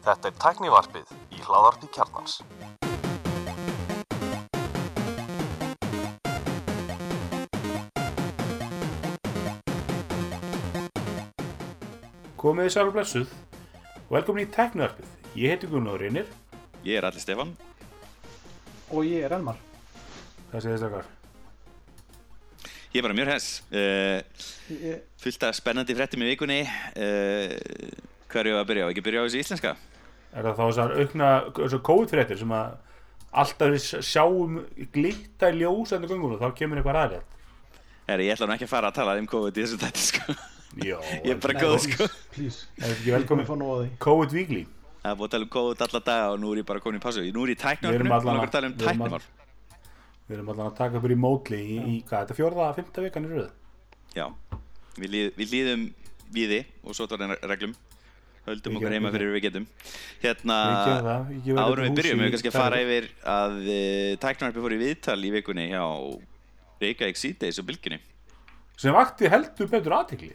Þetta er tæknivarpið í hláðarpi kjarnans. Komið þið sælu blessuð velkomin í Teknarpið. Ég heiti Gunnar Reynir, Ég er allir Stefan Og ég er Elmar það þess okkar. Ég er bara mjög hess uh, ég, Fullt af spennandi fréttum í vikunni. Uh, Hvað er ég að byrja á? Ekki byrja á þessu íslenska? Er það þá þessar aukna, þessar COVID-fréttir sem að alltaf við sjáum glitta í ljós endur göngunum, þá kemur eitthvað aðrið. Herri, ég ætla nú ekki að fara að tala um COVID í þessu tætti sko. Jó, Ég er bara góð please, sko er COVID Weekly. Það er búið að tala um COVID alla daga og nú er ég bara komin í passu Nú er ég í Við erum og að- tala um tæknimál Við erum allan að taka upp í mótli í, í hvað, þetta er fjórða, fymta vikan í röð. Já, við, líð, við líðum viði og svo tóra reglum. Höldum Við okkur gerum- heima við fyrir við getum. Hérna, Við við árum við byrjum við kannski að fara yfir að uh, tæknarpi fór í viðtal í vikunni hjá Reykjavík síðdeis og bylginni Sem vakti heldur betur aðtikli.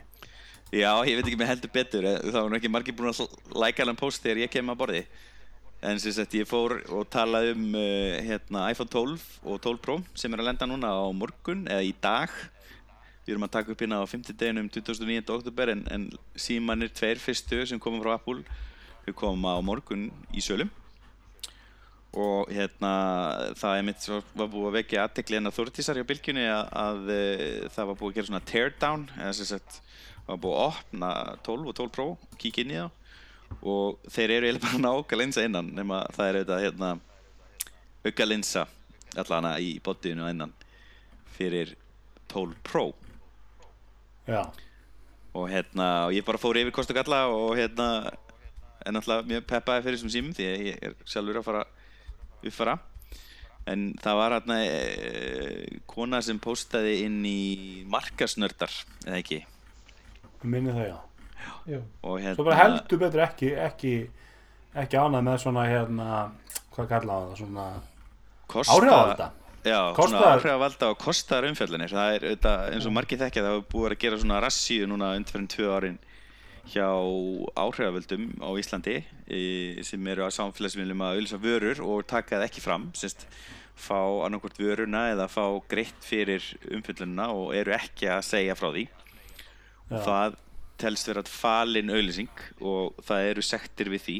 Já, ég veit ekki með heldur betur eh, það var nú ekki margir búin að læka alveg post þegar ég kem að borði en sem sagt ég fór og talaði um uh, hérna, iPhone 12 og 12 Pro sem er að lenda núna á morgun eða í dag við erum að taka upp hérna á 50 deginum 29. oktober en, en símanir tveir fyrstu sem komum frá Apple þau koma á morgun í sölum og hérna það er mitt var búið að vekja aðtekli en að Þórtísar hjá bylgjunni að, að e, það var búið að gera svona teardown eða sem sagt var búið að opna 12 og 12 Pro kíkja inn í þá og þeir eru eiginlega bara náka linsa innan nema það er auðvitað hérna auka linsa allana í bodyinu innan fyrir 12 Pro. Já, og hérna og ég bara fór yfir kost og galla og hérna er náttúrulega mjög peppaði fyrir þessum símum því ég er sjálfur að fara uppfara. En það var hérna e, kona sem postaði inn í markasnördar eða ekki? Minnum það já. Hérna Svo bara heldur betur ekki, ekki, ekki ánað með svona hérna, hvað kallaði það, svona Kostar- áhrifavalda og kostar umfjöldanir það er auðvitað eins og margir þekkja það hafa búið að gera svona rassíu núna undir tvö árin hjá áhrifavöldum á Íslandi e, sem eru á samfélagsmiðlum að auðvitað vörur og taka það ekki fram semst fá annarkvort vöruna eða fá greitt fyrir umfjöldunina og eru ekki að segja frá því. Já. það telst vera falin auðlýsing og það eru sektir við því.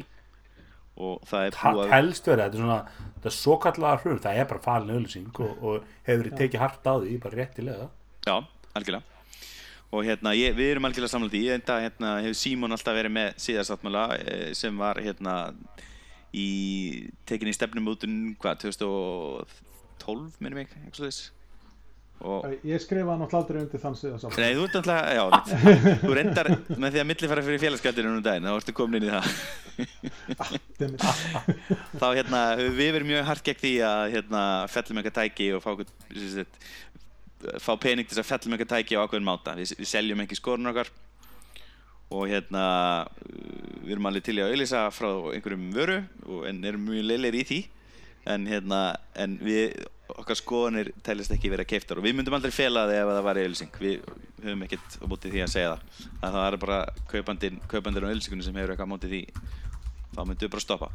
Og það er búið að helst verið, þetta er svona, þetta er svo kallega hrun, það er bara falin auðlýsing og, og hefur verið tekið hart á því, bara réttilega. Já, algjörlega. Og hérna, ég, við erum algjörlega samlega í þetta hérna, hefur Símon alltaf verið með síðarsáttmála eh, sem var hérna í tekinni í stefnumótun hvað, 2012 minnum ég, eitthvað þess og ég skrifa náttúrulega aldrei undir þann síðan Nei, þú ert alltaf, já, þú reyndar með því að millifæra fyrir félagskattir um daginn, þá ertu komin inn í það. Þá hérna, við verið mjög hart gegn því að hérna, fellum eitthvað tæki og fá, sagt, fá pening til þess að fellum eitthvað tæki á ákveðin máta. Við, við seljum ekki skorun okkar og hérna við erum alveg til í að auðlýsa frá einhverjum vöru en erum mjög leilir í því en hérna en við, okkar skoðanir telist ekki vera keiftar og við myndum aldrei fela það ef það var auðlýsing við höfum ekkert á móti því að segja það. Að það er bara kaupandinn kaupandinn á auðlýsingunni sem hefur eitthvað á móti því. Þá myndum við bara stoppa.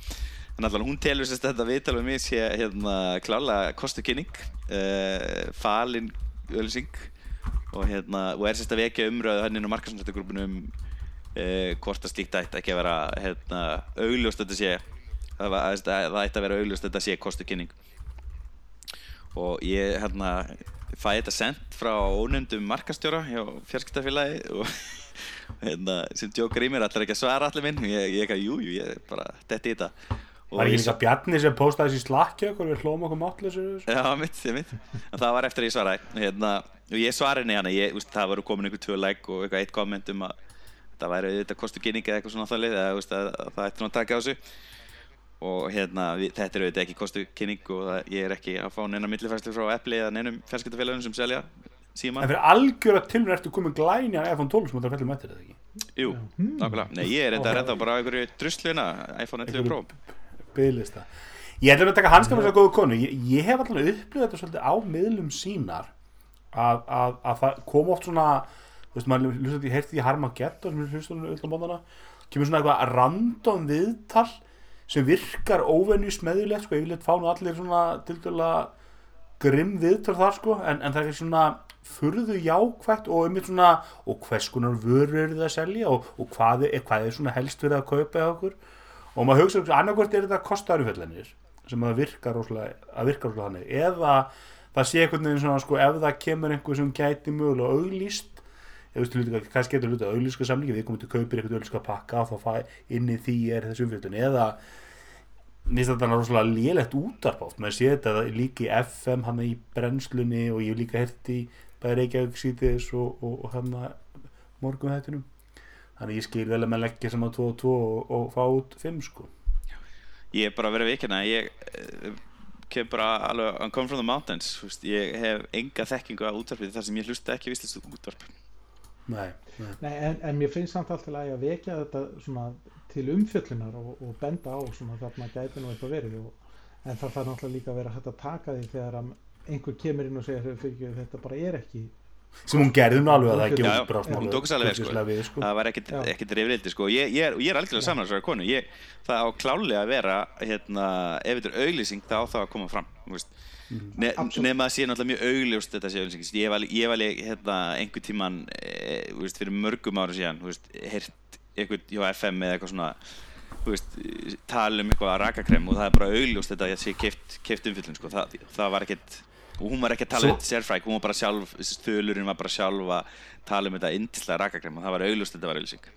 En allavega hún telur sérst að þetta viðtal við mig sé hérna klálega kostu kynning uh, falin auðlýsing og hérna og er sérst að vekja umröðu hann inn á markasnættagrúpunum um uh, hvort að slíkt ætti ekki að vera hérna augljóst að þetta sé það, var, að það ætti að vera augljóst að þetta sé kostu kynning. Og ég hérna fæ þetta sendt frá ónefndum markastjóra hjá fjarskiptafélagi og hérna, sem djókar í mér allir ekki að svara allir minn. Ég, ekki jú, jú, ég er bara detti í þetta. Og Var ekki líka Bjarni sem postaði þessi slakki okkur, við hlóum okkur þessu? Já, mitt, mitt. En það var eftir að ég svaraði hérna, og ég svaraði úst, það voru komin einhver tvö like og eitthvað eitt komment um að það væri auðvitað kostu kynning eða eitthvað svona að, að það ætti nú að taka á þessu og hérna, við, þetta er auðvitað ekki kostu kynning og það, ég er ekki að fá neina millifærslu frá Apple eða neinum fjarskiptafélagum sem selja síma En fyrir algjöra tilmur ertu komið glæni á iPhone 12 sem þetta fellum eftir þetta ekki? Jú, nákvæmlega, nei ég er þetta reynda bara á einhverju drusluna iPhone 11 Pro Byðlista. Ég ætlum að taka hanskar með þessa góðu konu. Ég, ég hef alltaf upplifað þetta svolítið á miðlum sínar að, að, að það kom oft svona, þú veist, maður hlustar, ég heyrti því Harmageddon sem hlustar um öll á móðana kemur svona eitthvað random viðtal sem virkar óvenju smeðulegt sko, yfirleitt fá nú allir svona til dæla grimm viðtal þar sko, en, en það er svona furðu jákvætt og um svona og hvers konar vörur eru það að selja og, og hvað, er, hvað er svona helst fyrir að kaupa eða okkur? Og maður hugsa annarkvært er þetta kostaðurfællanir sem að virka rosalega, þannig eða það sé einhvern veginn svona sko ef það kemur einhver sem gæti mögulega auglýst kannski getur hluti auglýska samlingi við komum til að kaupa eitthvað auglýska pakka og þá fæ inn í því er þessu umfjöldun eða nýst að það er rosalega lélegt útarp átt maður sé þetta líka í FM hann í brennslunni og ég líka herti bæði Reykjavík sítiðis og, og, og hann morgum hættunum þannig ég skil vel að maður leggja saman 2 og 2 og, og fá út 5 sko. Ég er bara að vera vikina ég uh, kem bara alveg I'm come from the mountains ég hef enga þekkingu að útvarpið þar sem ég hlusta ekki vistist útvarp Nei, nei. Nei, en, en mér finnst samt alltaf að vekja þetta svona til umfjöllunar og, og benda á svona þarna gæti nú eitthvað verið og, en það þarf náttúrulega líka að vera hægt að taka því þegar að einhver kemur inn og segir fyrir, þetta bara er ekki sem hún gerði nú alveg að það ekki útbrást hún tók þess alveg vel, sko. sko. það var ekkert, reyfrildi sko. ég, ég, ég er algjörlega saman þessari konu ég, það á klálega að vera hérna, ef þetta er auglýsing þá á það að koma fram þú veist. Ne, nema að sé náttúrulega mjög augljóst þetta sé auglýsing ég var, ég var hérna, einhver tíman e, veist, fyrir mörgum ára síðan heyrt eitthvað hjá FM eða eitthvað svona þú veist, tala um eitthvað rakakrem og það er bara augljóst þetta að sé keift, keift umfyllun sko. það, það var ekkert og hún var ekki að tala um sérfræk, hún var bara sjálf þölurinn var bara sjálf að tala um þetta yndislega rakakrem og það var augljóst þetta var auglýsing.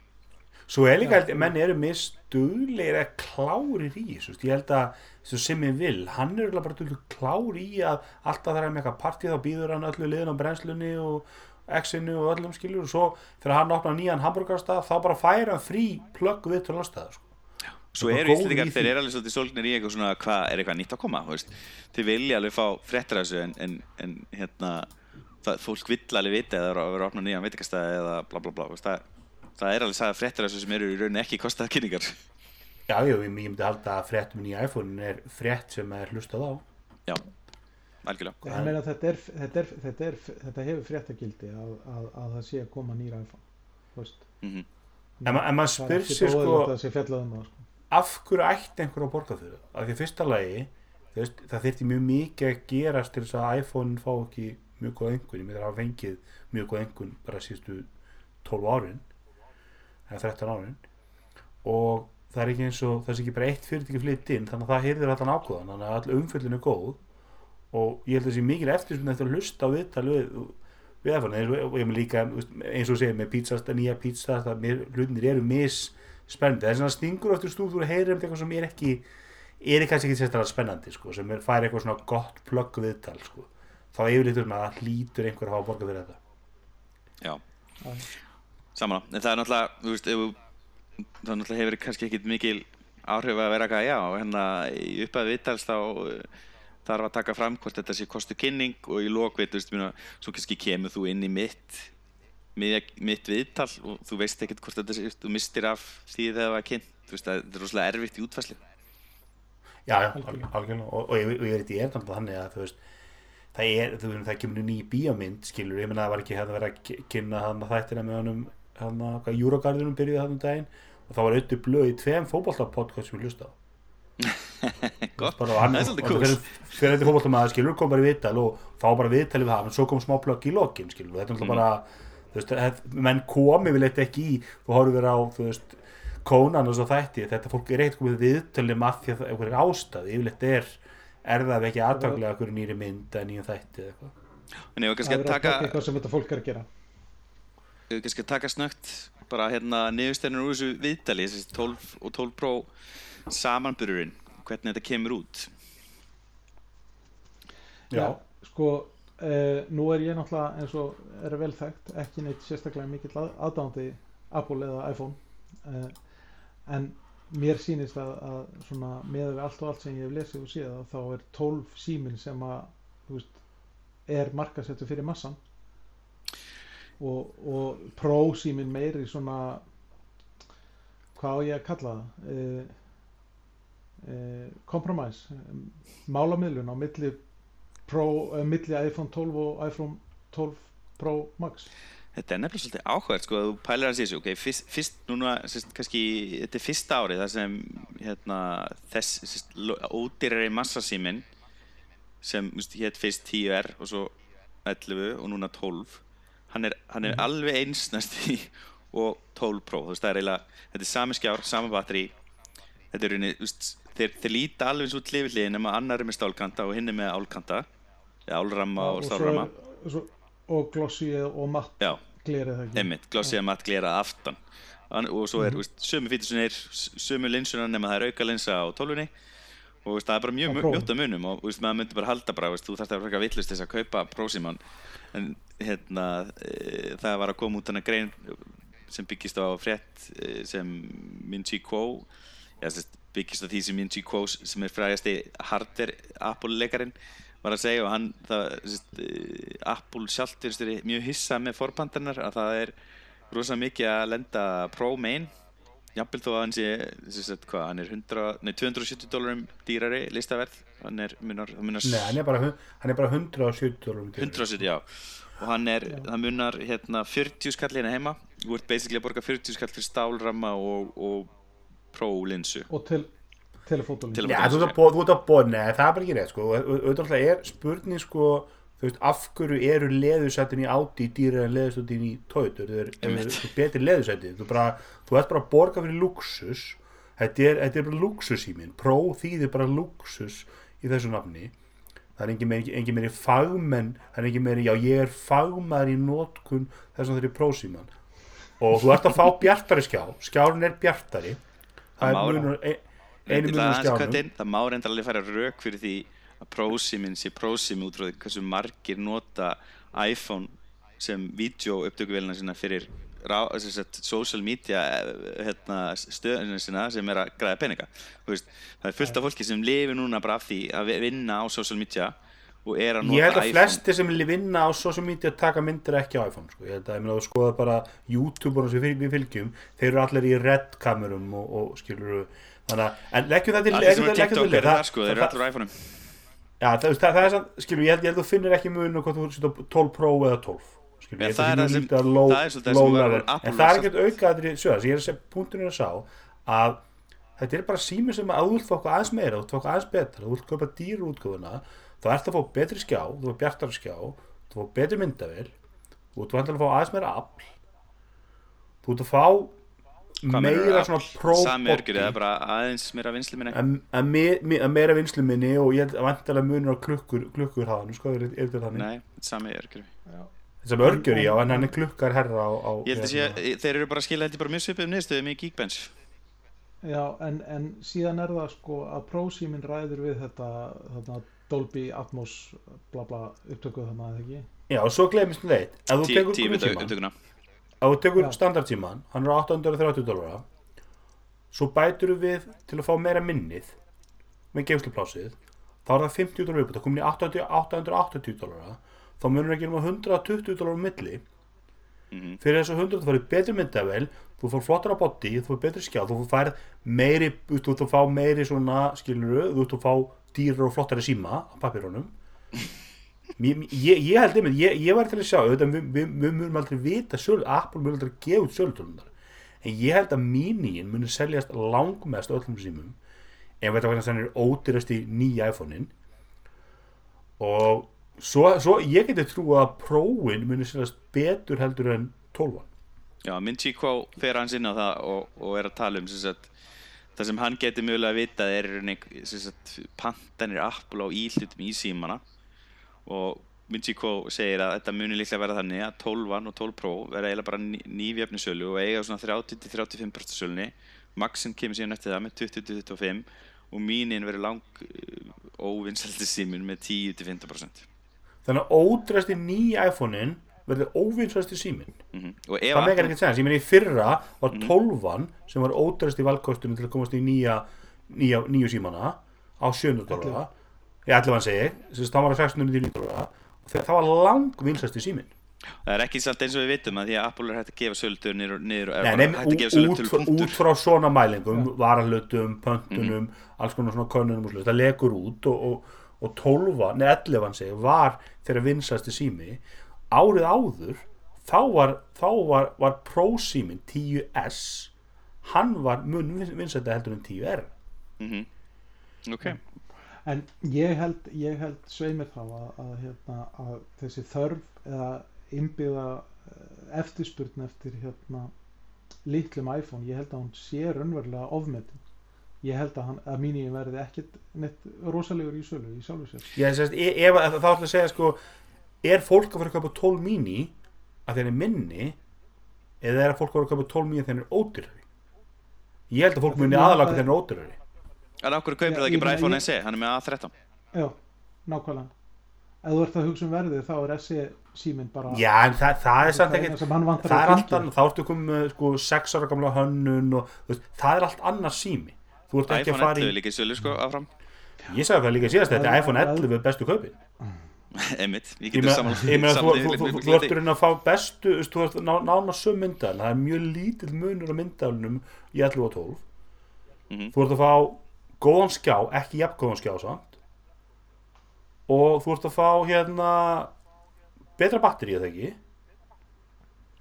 Svo er líka, ég, menn eru mér stuðlegir að klárir í þessu, ég held að þessu sem ég vil, hann er bara dullu klár í að alltaf það er með eitthvað partí þá býður hann öllu liðin á brennslunni og X-inu og öllum skiljur og svo þegar hann opnar nýjan hamburgarstað þá bara færa frí plögg við til ástæða sko. Svo eru góður Íslandingar, í því. þeir eru alveg svolítið sólgnir í eitthvað svona hvað er eitthvað nýtt að koma, þú þeir vilja alveg fá fréttir af þessu en, en, en hérna, það, fólk vill alveg vita eða að opna nýjan veitingastæði eða bla bla bla, þú það, það er alveg sagða fréttir af þessu sem eru í rauninni ekki kostað kynningar Já, já, ég myndi halda að frétt með nýja iPhone er frétt sem er hlustað á Já, algjörlega ég meina þetta, er, þetta, er, þetta, er, þetta hefur fréttagildi að, að, að það sé að koma nýra iPhone þú veist. mm En, ma en maður spyr sér sko að um það sko. af hverju ætti einhver að borga fyrir það? Af því að fyrsta lagi veist, það þyrfti mjög mikið að gerast til þess að iPhone fá ekki mjög góð engun, ég með það hafa fengið mjög góð engun bara síðustu 12 árin eða 13 árin og það er ekki eins og það er ekki bara eitt fyrirtæki flytt inn þannig að það heyrðir allan ákvöðan þannig að all umfyllin er góð. Og ég held að það sé mikil eftir eftir að hlusta á viðtal við, við iPhone eins og, og ég með líka eins og segir með pítsast, nýja pítsast það mér- hlutinir eru mis spennandi það er svona stingur eftir stúð þú heyrir um eitthvað sem er ekki er kannski ekki sérstaklega spennandi sko, sem er, fær eitthvað svona gott plögg viðtal sko. þá yfirleitt að það hlýtur einhver að þetta er náttúrulega, hefur kannski ekkit mikil áhrif að vera eitthvað, já, hérna í upphæðu viðtals þá uh, þarf að taka fram hvort þetta sé kostu kynning og í myrna, svo kannski kemur þú inn í mitt mitt, mitt viðtal og þú veist ekkert hvort þetta sé, þú mistir af því þegar það var kynnt, þú veist, það er rosalega erfitt í útfæslu. já, já, algjörlega, og, og, ég, ég veit ég er þannig að þú veist það er, þú veist, það kemur ný bíómynd skilur, ég menna það var ekki hérna verið að kynna hann þættina með honum að Júragarðunum byrjuði hann um daginn og það var auðvitað blöð í tveim fótballtapodcast sem við hlusta á. Það er svolítið cool. fyrir, þetta fótballtamaður skilur kom bara í viðtal og þá bara viðtalið við hann og svo kom smá plögg í lokin skilur og þetta er Mm. náttúrulega bara þú veist, hef- menn komi við leitt ekki í þú horfir á, þú veist kónan og svo þætti, þetta fólk er ekkert komið viðtalið að því að einhver ástæð yfirleitt er, er það ekki aðtaglega einhverju nýri mynd eða nýjum þætti eða eitthvað. En ef við kannski það að er taka, eitthvað sem þetta fólk er að gera við kannski að taka snögt bara hérna niðurstennur úr þessu viðtali, þessi 12 og 12 Pro samanbururinn, hvernig þetta kemur út. já, sko uh, nú er ég náttúrulega eins og er vel þekkt ekki neitt sérstaklega mikill að, aðdándi Apple eða iPhone uh, en mér sýnist að, að svona með við allt og allt sem ég hef lesið og séð að þá er 12 síminn sem að þú veist, er markasettur fyrir massan og, og Pro síminn meiri svona hvað á ég að kalla það? Uh, uh, kompromæs málamiðlun á milli Pro, uh, milli iPhone 12 og iPhone 12 Pro Max. Þetta er nefnilega svolítið áhverð sko að þú pælir hans í þessu, ok, fyrst, fyrst núna, sérst, kannski, þetta er fyrsta árið þar sem, hérna, þess, ódýrari massasíminn sem, hétt fyrst 10R og svo 11 og núna 12, hann er, hann er mm. alveg einsnæst í og 12 Pro, þú veist, það er eiginlega, þetta er sami skjár, sama batteri, þetta er rauninni, þeir, þeir líta alveg eins út hlifillið nema annar er með stálkanta og hinn er með álkanta, eða álramma og, og stálramma. Svo, og glossi og matt glerið einmitt, glossi og matt glerað aftan. Og svo er mm -hmm. sömu fítusunir sömu linsuna nema það er auka linsa á tólunni og veist, það er bara mjög mjótt að munum og veist, maður myndi bara halda bara veist, þú þarfst að vera villust þess að kaupa prósíman en hérna e, það var að koma út hana grein sem byggist á frétt e, sem Minchi Kuo byggist á því sem Minchi Kuo sem er frægast í hardware Apple leikarinn var að segja og hann, það, sérst, eh, Apple finnst þér mjög hissa með forbandarinnar að það er rosalega mikið að lenda pro-main jafnvel þó að sé, sérst, hvað, hann er 100, nei, 270 dólarum dýrari listaverð, hann er, munar, munar Nei, hann er bara, hann er bara 170 dólarum dýrari. 170, já, og hann er, það munar hérna 40 skall hérna heima. Þú ert basically að borga 40 skall fyrir stálramma og, og pro-linsu og til telefótólínu Já, þú ert að neða, það er bara ekki rétt sko, auðvitað er spurning sko þú veist, af hverju eru leðursættin í áti dýra en leðursættin í tóitur þau eru betri leðursætti þú, bara, þú ert bara að borga fyrir luxus þetta er, þetta er bara luxus í minn pró þýðir bara luxus í þessu nafni. Það er engin meiri, engin meiri fagmenn það er engin meiri, já ég er fagmar í nótkun þess að þetta er prósíman. Og þú ert að fá bjartari skjá skjárun er bjartari. Það er munur einu munum skjánum það má reyndar alveg fara rauk fyrir því að prósíminn sé prósími út frá því hversu margir nota iPhone sem videóupptökuvélina sína fyrir rá, sagt, social media hérna, stöðinu sína sem er að græða peninga. Veist, það er fullt af fólki sem lifir núna bara af því að vinna á social media og er að nota iPhone Ég held að flesti sem vinna á social media taka myndir ekki á iPhone sko. ég held að ég meina að skoða bara YouTube-unum sem við fylgjum þeir eru allir í red kamerum og, og skiluru þannig að, en leggjum það til er sem að TikTok er það sko, þeir eru allur iPhone-um. Já, það, það, það er sann, skilur, ég held að þú finnir ekki munu hvort þú setja 12 Pro eða 12 skilur, ég að það er það low, sem low level, en það er ekkert aukaðri sögast, ég er að segja, punktunum er að sá að þetta er bara sími sem að þú vilt fá okkur aðeins meira, þú vilt fá okkur aðeins betra þú vilt köpa dýru útgöfuna, þá ert að fá betri skjá, þú vilt bjartara skjá þú fá betri myndavel þú vilt að fá aðeins meira afl þú vilt að fá meira svona bara aðeins meira vinslu minni? Að me, meira vinslu minni og ég að vantilega munur á klukkur klukkur hafa, sko, er, er þetta þannig? Nei, sami örgjur Sami örgjur, já, en hann er klukkar herra á, á Ég held að sé, hérna. þeir eru bara að skilja þetta bara mjög svipið um nýðstöðum í Geekbench. Já, en, en síðan er það sko að ProSímin ræður við þetta, þetta Dolby Atmos bla bla upptökuð þannig að það ekki? Já, og svo glemist við veit, að þú tekur grunntíma ef þú tekur standardtíman hann er 830 dólara svo bætur við til að fá meira minnið með geimsluplásið þá er það 50 dólar það komin í 880 dólara þá munur ekki um 120 dólar um milli. Mm -hmm. fyrir þessu 100 þú farið betri myndavel þú fór flottara body, þú fór betri skjá þú fær meiri, þú þú fá meiri svona skiluru, þú þú fá dýrar og flottari síma á papirunum ég, ég held einmitt, ég, ég var til að sjá við, við, við munum aldrei vita söl, Apple munum aldrei gefa út sölutölunar en ég held að mínín munum seljast langmest öllum símum en þetta var þannig að það er ódýrast í nýja iPhone-in og svo, svo ég geti trú að prófin munum seljast betur heldur en 12 Já, minn Chico fer hans inn á það og, og er að tala um sagt, það sem hann geti mögulega að vita er pantanir Apple á íhlutum í símana. Og Minchiko segir að þetta munir líklega verða þannig að 12 og 12 Pro verða eiginlega bara nýfjöfni sölu og eiga svona 30-35% sölunni. Maxin kemur síðan eftir það með 20-25 og mínin verður lang uh, óvinnsaldi símin með 10-15% Þannig að ódræsti nýja iPhone-in verður óvinnsaldi símin mm -hmm. það megar ekkert segja, símin í fyrra var 12 mm -hmm. sem var ódræsti valkostunum til að komast í nýja, nýja nýju símana á 700 dólar. Ég ætla að þess að það var að 690 dólar. Og það var lang vinsast í símin Það er ekki samt eins og við vitum að því að Apple er hægt að gefa sölutur niður, niður Nei, nefn, út, frá svona mælingum ja. varalötum, pöntunum mm -hmm. alls konar svona konunum og það legur út og, og, og 12, neða 11 segi, var þeirra vinsast í sími árið áður þá var, þá var, var ProSímin 10S hann var mun vinsætti heldur en 10R Mhm. Ok, En ég held, ég held sveimir þá að, að, hérna, að þessi þörf eða innbyggða eh, eftirspurn eftir hérna, litlum iPhone, ég held að hún sé raunverulega ofmetin. Ég held að, hann, að mínu verði ekkit neitt rosalegur í sölu í sjálfu sér. ég sést, e- ef, þá ætla að segja sko er fólk að fara að kaupa 12 mini að þeir er minni eða er að fólk að fara að kaupa 12 mini að þeir er ódýrari? Ég held að fólk muni Já, aðalaga það- þeir er ódýrari. En af hverju kaupir Já, það ekki ég bara iPhone ég- SE, hann er með A13 Já, nákvæmlega. Ef þú ert að hugsa um verðið þá er SE síminn bara já en það, það er samt það ekkert það að er allt annað, þá ertu komið með sko 6 ára gamla hönnun og veist, það er allt annað sími þú ert ekki að iPhone fara 11 í líka í sölu sko áfram. Ég sagði það líka síðast, þetta er iPhone það- 11 bestu kaupin. Einmitt, ég getur meina, saman ég meina þú, þú, þú, þú, þú ert raun að fá bestu þú ert ná, nána söm myndal það er mjög lítill munur á myndalunum í 11 og 12 Mhm. þú ert að fá góðan skjá ekki jafn góðan skjá samt. Og þú ert að fá hérna betra batteri eða ekki?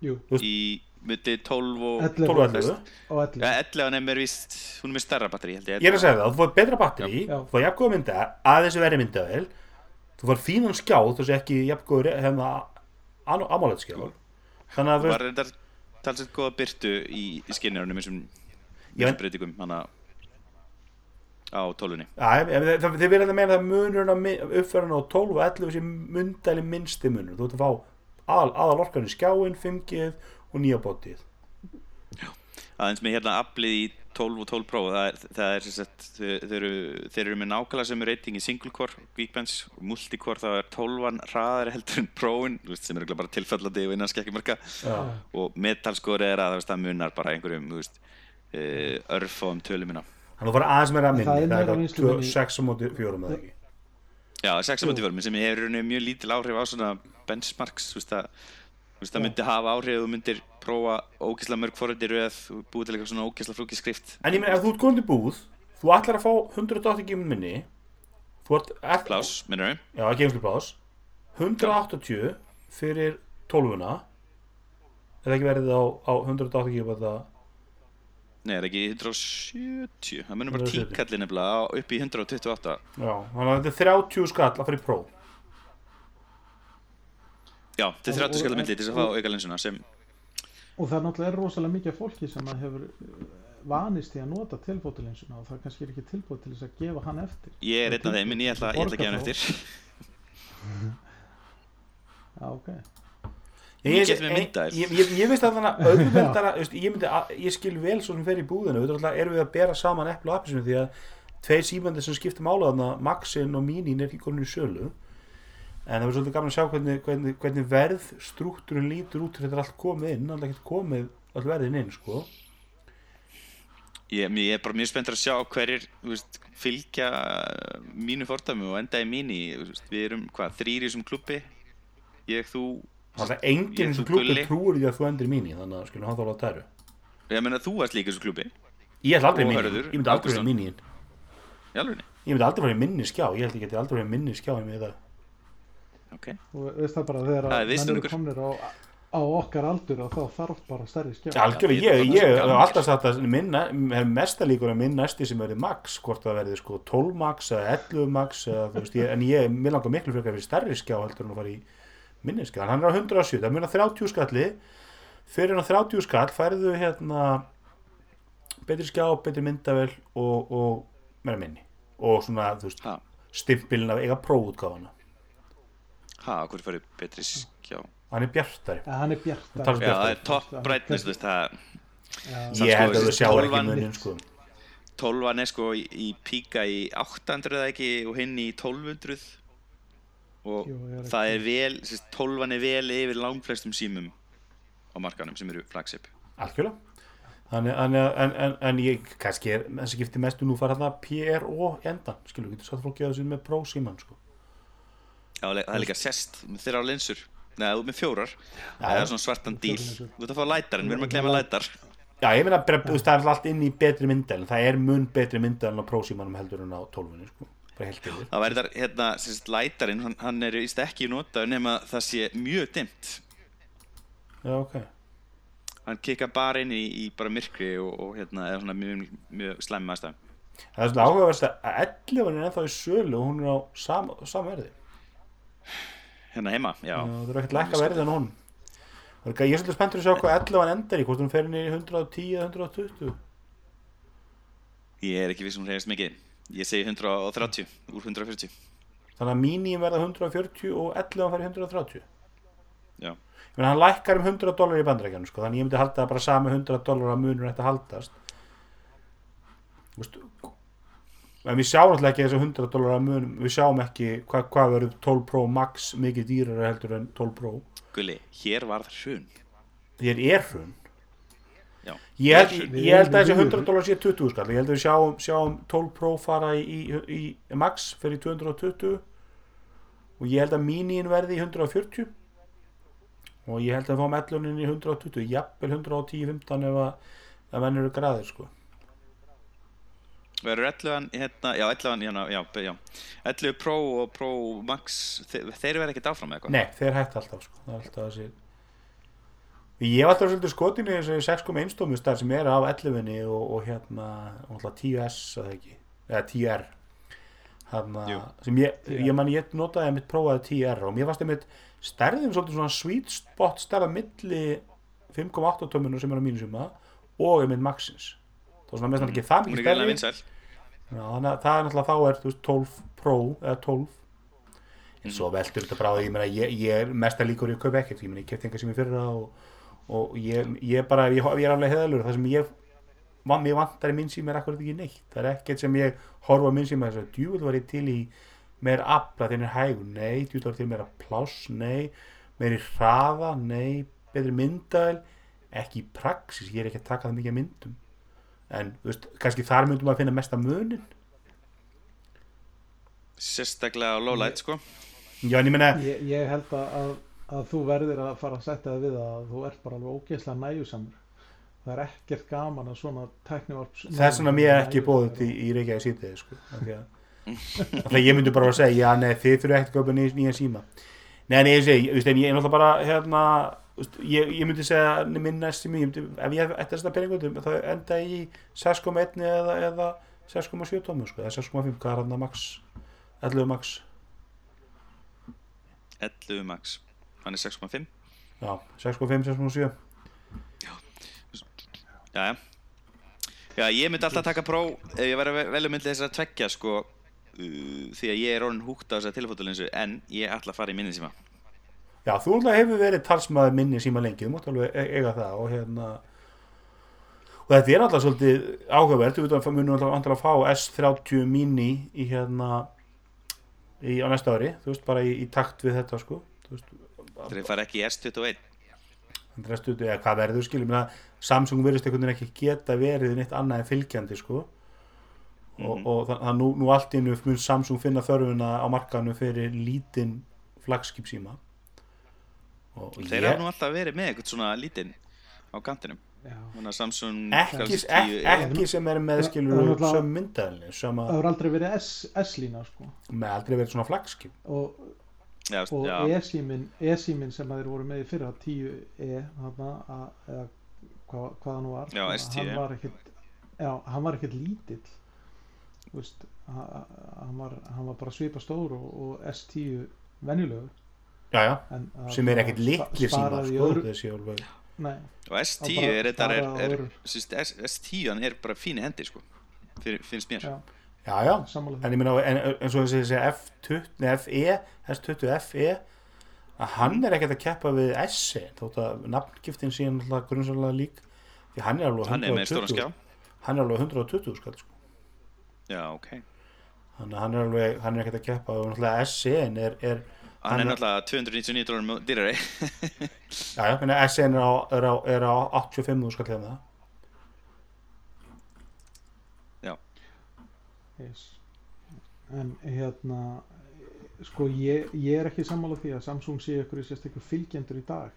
Jú, í myndi 12 og 11 12 og 11 og 11. Ja, 11 er mér víst, hún er með stærra batteri held ég. Ég er að segja það, þú fær betra batteri Já. þú fær jafn góða mynda, aðeins verið myndavel þú fær fínan skjá þú sé ekki jafn góður hérna amálega skjá þannig að þú var þetta talsett góða byrtu í, í skinnjarunum eins og breytingum hana á tólunni þið verður að meina að munurinn uppfærinu á 12 og 11 sem mundæli minnsti munur. Þú ert að fá aðal, aðal orkan í skjáin 5G og nýja bótið. Aðeins með hérna aflið í 12 og 12 Pro það er, það er þau, þau eru, þeir eru með nákvæmlega sem er reyting í single core Geekbench og multicore þá er 12 hraðari heldur en veist, sem er bara tilfallandi og innan skekkjumarka Já. og metalscore er að það munar bara einhverjum uh, örfáum tölumina þannig að þú fara aðeins meira að Það minni það er meira eitthvað vinnsluminni. 6 á móti 4 með ekki? Já, 6.4 sem er mjög lítil áhrif á svona benchmarks þú veist að veist, það Já. myndi hafa áhrif og þú myndir prófa ógeðslega mörg forröndi röð og búið til eitthvað svona ógeðslega flókið skrift en ég meina ef þú ert góðin í búð þú ætlar að fá 180 gímun minni ert Plás, minnur við já, ekki einslu plás 180 fyrir 12una eða ekki verið á, á 180 gímun þetta Nei, er ekki 170 það munur bara 170. tíkalli nefnilega á- upp í 128 já, þannig að þetta er 30 skall að í próf Já, þetta er Og- 30 og- skallum milli til þess að fá auka linsuna sem Og það er náttúrulega rosalega mikið fólki sem að hefur uh, vanist í að nota tilbótulinsuna og það kannski er ekki tilbúið til þess að gefa hann eftir. ég er einn af þeim en ég ætla, ég ætla að gefa hann eftir Já, ok. Ég get með myndavél. ég, ég, ég veist að þannig að veist, ég, myndi, skil vel svo sem fer í búðinu auðvitað erum við að bera saman eplu og appisinu því að tveir símandi sem skiptum ála þarna Maxin og Minin er ekki komin í sölu en það var svolítið gaman að sjá hvernig, hvernig, hvernig verð struktúrin lítur út þegar þetta er allt komið inn. Alltaf ekki komið all verðin inn sko. ég, ég er bara mjög spenntur að sjá hverjir veist, fylgja mínu fordæmi og enda í veist, við erum hvað, þrýri sem klubbi ég, þú þannig að enginn Ég, sem klubbi trúur því að þú endur í Mini þannig að skilum hann þóla að tæru. Ég meina þú varst líka í þessu klubbi ég ætla aldrei í Hörður ég myndi aldrei í í alveg ég myndi aldrei í minni skjá. Ég held ég geti aldrei fara í minni skjá í mig það ok, Og veist það bara þegar Það er að menn eru komnir á, á okkar aldur og þá þarf bara stærri skjá. algjörlega, ég, ég- ég er alltaf sagt að minn, hef mesta líkur að minn næsti sem verði max, hvort það verði sko 12 max eða 11 max eða, þú veist, ég, en ég, mér langar miklu frekar fyrir stærri skjá heldur en að fara í minni skjá. Hann er á 107, það munar 30 skalli. Fyrir hann á 30 skall færðu hérna betri skjá, betri myndavel og, og meira minni. Og svona, þú veist, ha, stimpilin af eiga prófútgáfana ha, hverju farið betri skjá hann er bjartari. Ja, hann er bjart. Það talar já, það er Bjartari. top brightness þú veist, það ég held sko, að þú sjáur ekki 12 munin sko. 12 er sko í, í píka í 800 eða ekki og hinn í 1200 og Jú, er það er vel, sérst, 12 er vel yfir langflestum símum á markanum sem eru flagship. Algjörlega. Þannig, að- en, en, en ég, kannski er þessi skipti mestu nú fara þarna PRO endan, skilur, getur satt fólki að þessu með Pro síman, sko. Það er líka sest þeirra á linsur. Ert með fjórar. Það er svona svartan díl. Þú ert að fá lætar en við erum að klemma lætar. Já, ég meina, það er allt inn í betri myndel, það er mun betri myndel á Pro símanum heldur en á 12, sko. Það væri þar, hérna, sérst, lætarinn hann, hann er íst ekki notað nema það sé mjög dimmt. Já, ok. Hann kikkar bara inn í, í bara myrkri og, og hérna, eða svona mjög, mjög slæmi aðstæðum það er svona áhugaverst að 11 er ennþá í sölu og hún er á sam, samverði hérna heima, já, það er ekkert lækka verði en hún. Ég er svolítið spenntur að sjá hvað 11 endar í hvort hún fer inn í 110 eða 120 ég er ekki viss um reyðist mikið. Ég segi 130 úr 140 þannig að míníum verða 140 og 11 fer í 130 já, meina, hann lækkar um 100 dólar í bandrækjanu sko, þannig ég myndi halda að bara sami 100 dólar að munur að haldast. Veist, en við sjáum alltaf ekki þessu 100 dólar að munum við sjáum ekki hvað, hvað verður 12 Pro Max mikið dýrara heldur en 12 Pro. Gulli, hér var það hrun. Þér er hrun. Já, ég held, Hér- ég held að þessi 100 dólar sé 20 skall. Ég held að við sjáum, sjáum 12 Pro fara í, í, í Max fyrir 220 og ég held að mínín verði í 140 og ég held að við fáum 11 í 120 jafnvel 110-15 ef að ef menn eru græðir sko verður 11 hérna, já, 11 hérna, já, já. 11 Pro og Pro Max þeir, þeir verða ekkert áfram með eitthvað? Nei, þeir hætti alltaf sko. Það alltaf þessi ég hef alltaf svolítið skotinu í þessi 6.1 stómustar sem er á 11 og, og hérna og alltaf 10S eða ekki? Eða 10R hérna, sem ég, 10R. ég man ég notaði einmitt prófaði 10R og mér fannst einmitt stærðin svolítið svona sweet spot stærða milli 5.8 tóminu sem er á mínusuma og einmitt Maxins. Það var svona mest ekki það mikið stærri Já, þannig að það er náttúrulega þá er þú veist, 12 Pro eða 12 en svo veldur þetta bara á því, ég, ég, ég er mesta líkur í að kaupa ekkert ég, ég kefti enga sem ég fyrir það og, og ég, ég bara, ég, ég er alveg heðalur það sem ég van, mér vantar í minn síma er akkurat ekki neitt. Það er ekkert sem ég horfa minn síma þess að djúvel var ég til í meir afla þegar er hægur, nei, djúvel var til meira pláss, nei, meiri hraða? Nei, betri myndaðil ekki í praxis, ég er ekki að taka það mikið myndum en veist, kannski þar myndum að finna mesta munin. Sérstaklega á lowlight sko. Já, en ég meina, ég, ég held að, að, þú verðir að fara að setja það við að þú ert bara alveg ógeðslega næjusamur það er ekkert gaman að svona tæknivarp þess vegna mér er ekki bóðið í, í Reykjavík sítið sko, af því að ég myndi bara að segja, já, nei, þið þurfu ekkert að köpa nýja, síma. Nei, en ég segi, ég er náttúrulega bara hérna, veist, ég, ég myndi segja minn næst ég myndi, ef ég ætti þess að peningum þá enda ég í 6.1 eða, eða 6.7 tómu, sko, eða 6.5, hvað er hann að max? 11 max, 11 max. Hann er 6.5 já, 6.5, 6.7 já, já Já, ég myndi alltaf taka Pro ef ég væri að velja myndi þess að tveggja sko uh, því að ég er orðin húgt á þessar telefotolinsu en ég ætla að fara í minni síma Já, þú alltaf hefur verið talsmaður minni síma lengi, þú mátt alveg e- eiga það og hérna og þetta er alltaf svolítið áhugavert við að munum alltaf vantilega að fá S30 mini í hérna í, á næsta ári, þú veist, bara í, í takt við þetta sko. Þú fara ekki í S21 þetta er stuði eða hvað verður skiljum Samsung verðist einhvern veginn ekki geta verið neitt annað en fylgjandi sko. Og, Mhm. og það, það nú, nú allt innu mun Samsung finna þörfuna á markanum fyrir lítinn flagskip síma og þeir hafa nú alltaf verið með eitthvað svona lítinn á kantinum. Samsung ekki, Galaxy ekki, 10 ekki sem er með Það- skilur það náttúrulega- söm myndaðalni sem það að hefur aldrei verið S-lína sko. með aldrei verið svona flagskip. Og, Já, og e-símin e-símin sem að þeir voru með í fyrra 10e þarna, að, eða hvað, hvað það nú var Já, að S10. hann var ekkert já, hann var ekkert lítill. Þú veist, ha- ha- hann var, hann var bara svipa stór og, og S10 venjulegur já, já, en sem er ekkert litli síma sko, og S10 bara er er, er, öðru. síst, S, S10 hann er bara fíni hendi sko finnst mér. Já, já, já, en ég minna en, en svo þessi, þessi F20, nei, FE S20 FE að hann er ekkert að keppa við SE þótt að nafngiftin sé náttúrulega grunnsalega lík. Því hann er alveg hann er með stóran 120 skjá. hann er alveg 120 skall sko. já ok. Þannig að hann er alveg, hann er ekkert að keppa og náttúrulega SE er, er hann er náttúrulega 299 dólarum dýrari já, já, menna SE er á, er á, er á 85 skall hérna yes. en hérna sko ég, ég er ekki sammála því að Samsung sé ykkur í sérstaklega fylgjendur í dag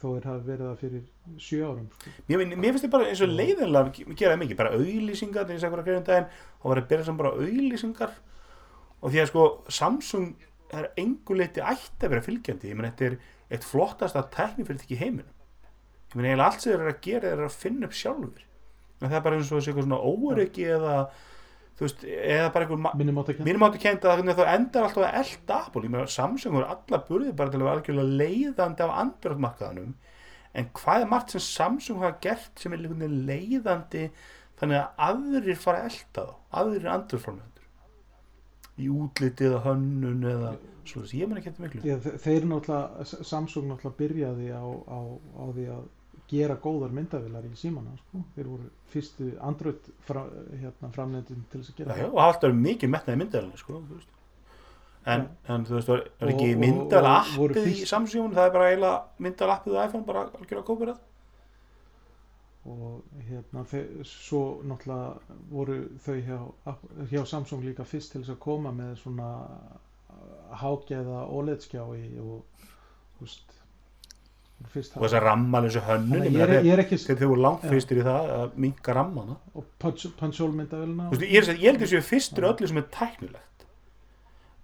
þó er það verið það fyrir sjö árum sko. Mér, mér finnst þetta bara eins og leiðinlega að gera mikið, bara auðlýsingar þegar ég sagði hverja daginn og var að byrja sem bara auðlýsingar og því að sko Samsung er engu leiti ætti að vera fylgjandi, ég menn þetta er eitt flottasta tæknifyrirtæki í heiminum. Ég meina eiginlega allt sem þeir eru að gera er að finna upp sjálfur en það er bara eins og þessi eitthvað svona óöryggi eða þú veist, eða bara einhver minnum átt ekki mínum áttu kent að það endar alltaf að elda Apple, ég meina Samsung voru alla burði bara til að vera algjörlega leiðandi af andröðmarkaðanum en hvað er margt sem Samsung hafa gert sem er leiðandi þannig að aðrir fara að elda þá? Aðrir andröðframlendur í útliti eða hönnun eða svona, ég meina ekki þetta miklu. Já, þe- þeir náttúrulega, Samsung náttúrulega byrjaði á, á, á því að gera góðar myndavilar í símana sko. þeir voru fyrstu Android fra, hérna, framleiðin til þess að gera já, og alltaf verið mikið metnaði myndaðalinn sko, en, en þú veist, það er ekki voru appið í Samsung? Það er bara eiginlega myndal appið á iPhone bara algjörlega kópir það og hérna svo náttúrulega voru þau hjá, hjá Samsung líka fyrst til þess að koma með svona hágeða OLED-skjá í og fyrst og þess að ramma alveg þessu hönnun þeir þeir voru langt fyrstir í það að minka rammana. Og veist, ég, er, að held þessu fyrstur í öllu sem er tæknilegt.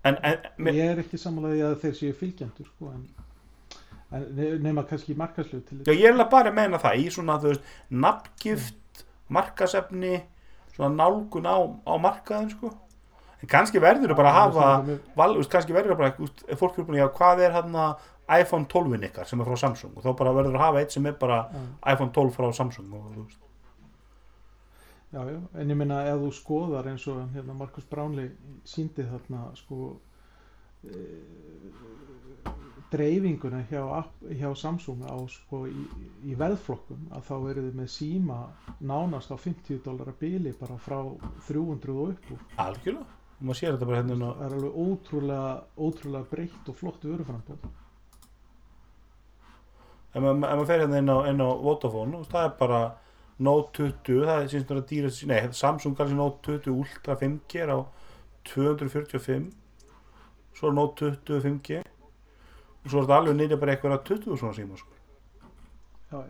En, en með, ég er ekki samanlega að þeir séu fylgjendur sko, en, en nema kannski markaslegu til já, ég er alveg bara að meina það í svona þú veist, nafngift markasefni svona nálgun á, á markaðin sko. En kannski verður þú bara að hafa val, veist, kannski verður það bara veist, fólk er búin að já, hvað er hann iPhone 12 ykkar sem er frá Samsung? Og þá bara verður að hafa eitt sem er bara iPhone 12 frá Samsung og, þú veist. Já, já, en ég meina ef þú skoðar eins og hérna, Markus Bránli síndi þarna sko e, dreifinguna hjá, hjá Samsung á sko í, í veðflokkum að þá eru þið með síma nánast á 50 dólar að bili bara frá 300 og upp úr. algjörlega, og maður sér þetta bara hérna það er alveg ótrúlega, ótrúlega breytt og flott vöruframbóð ef maður, maður fer hérna inn á, inn á Vodafone það er bara Note 20 það er síðan að dýra nei, Samsung Galaxy Note 20 Ultra 5G er á 245 svo Note 20 5G og svo er þetta alveg nýrið bara eitthvað að 20 svona síma sko. Já,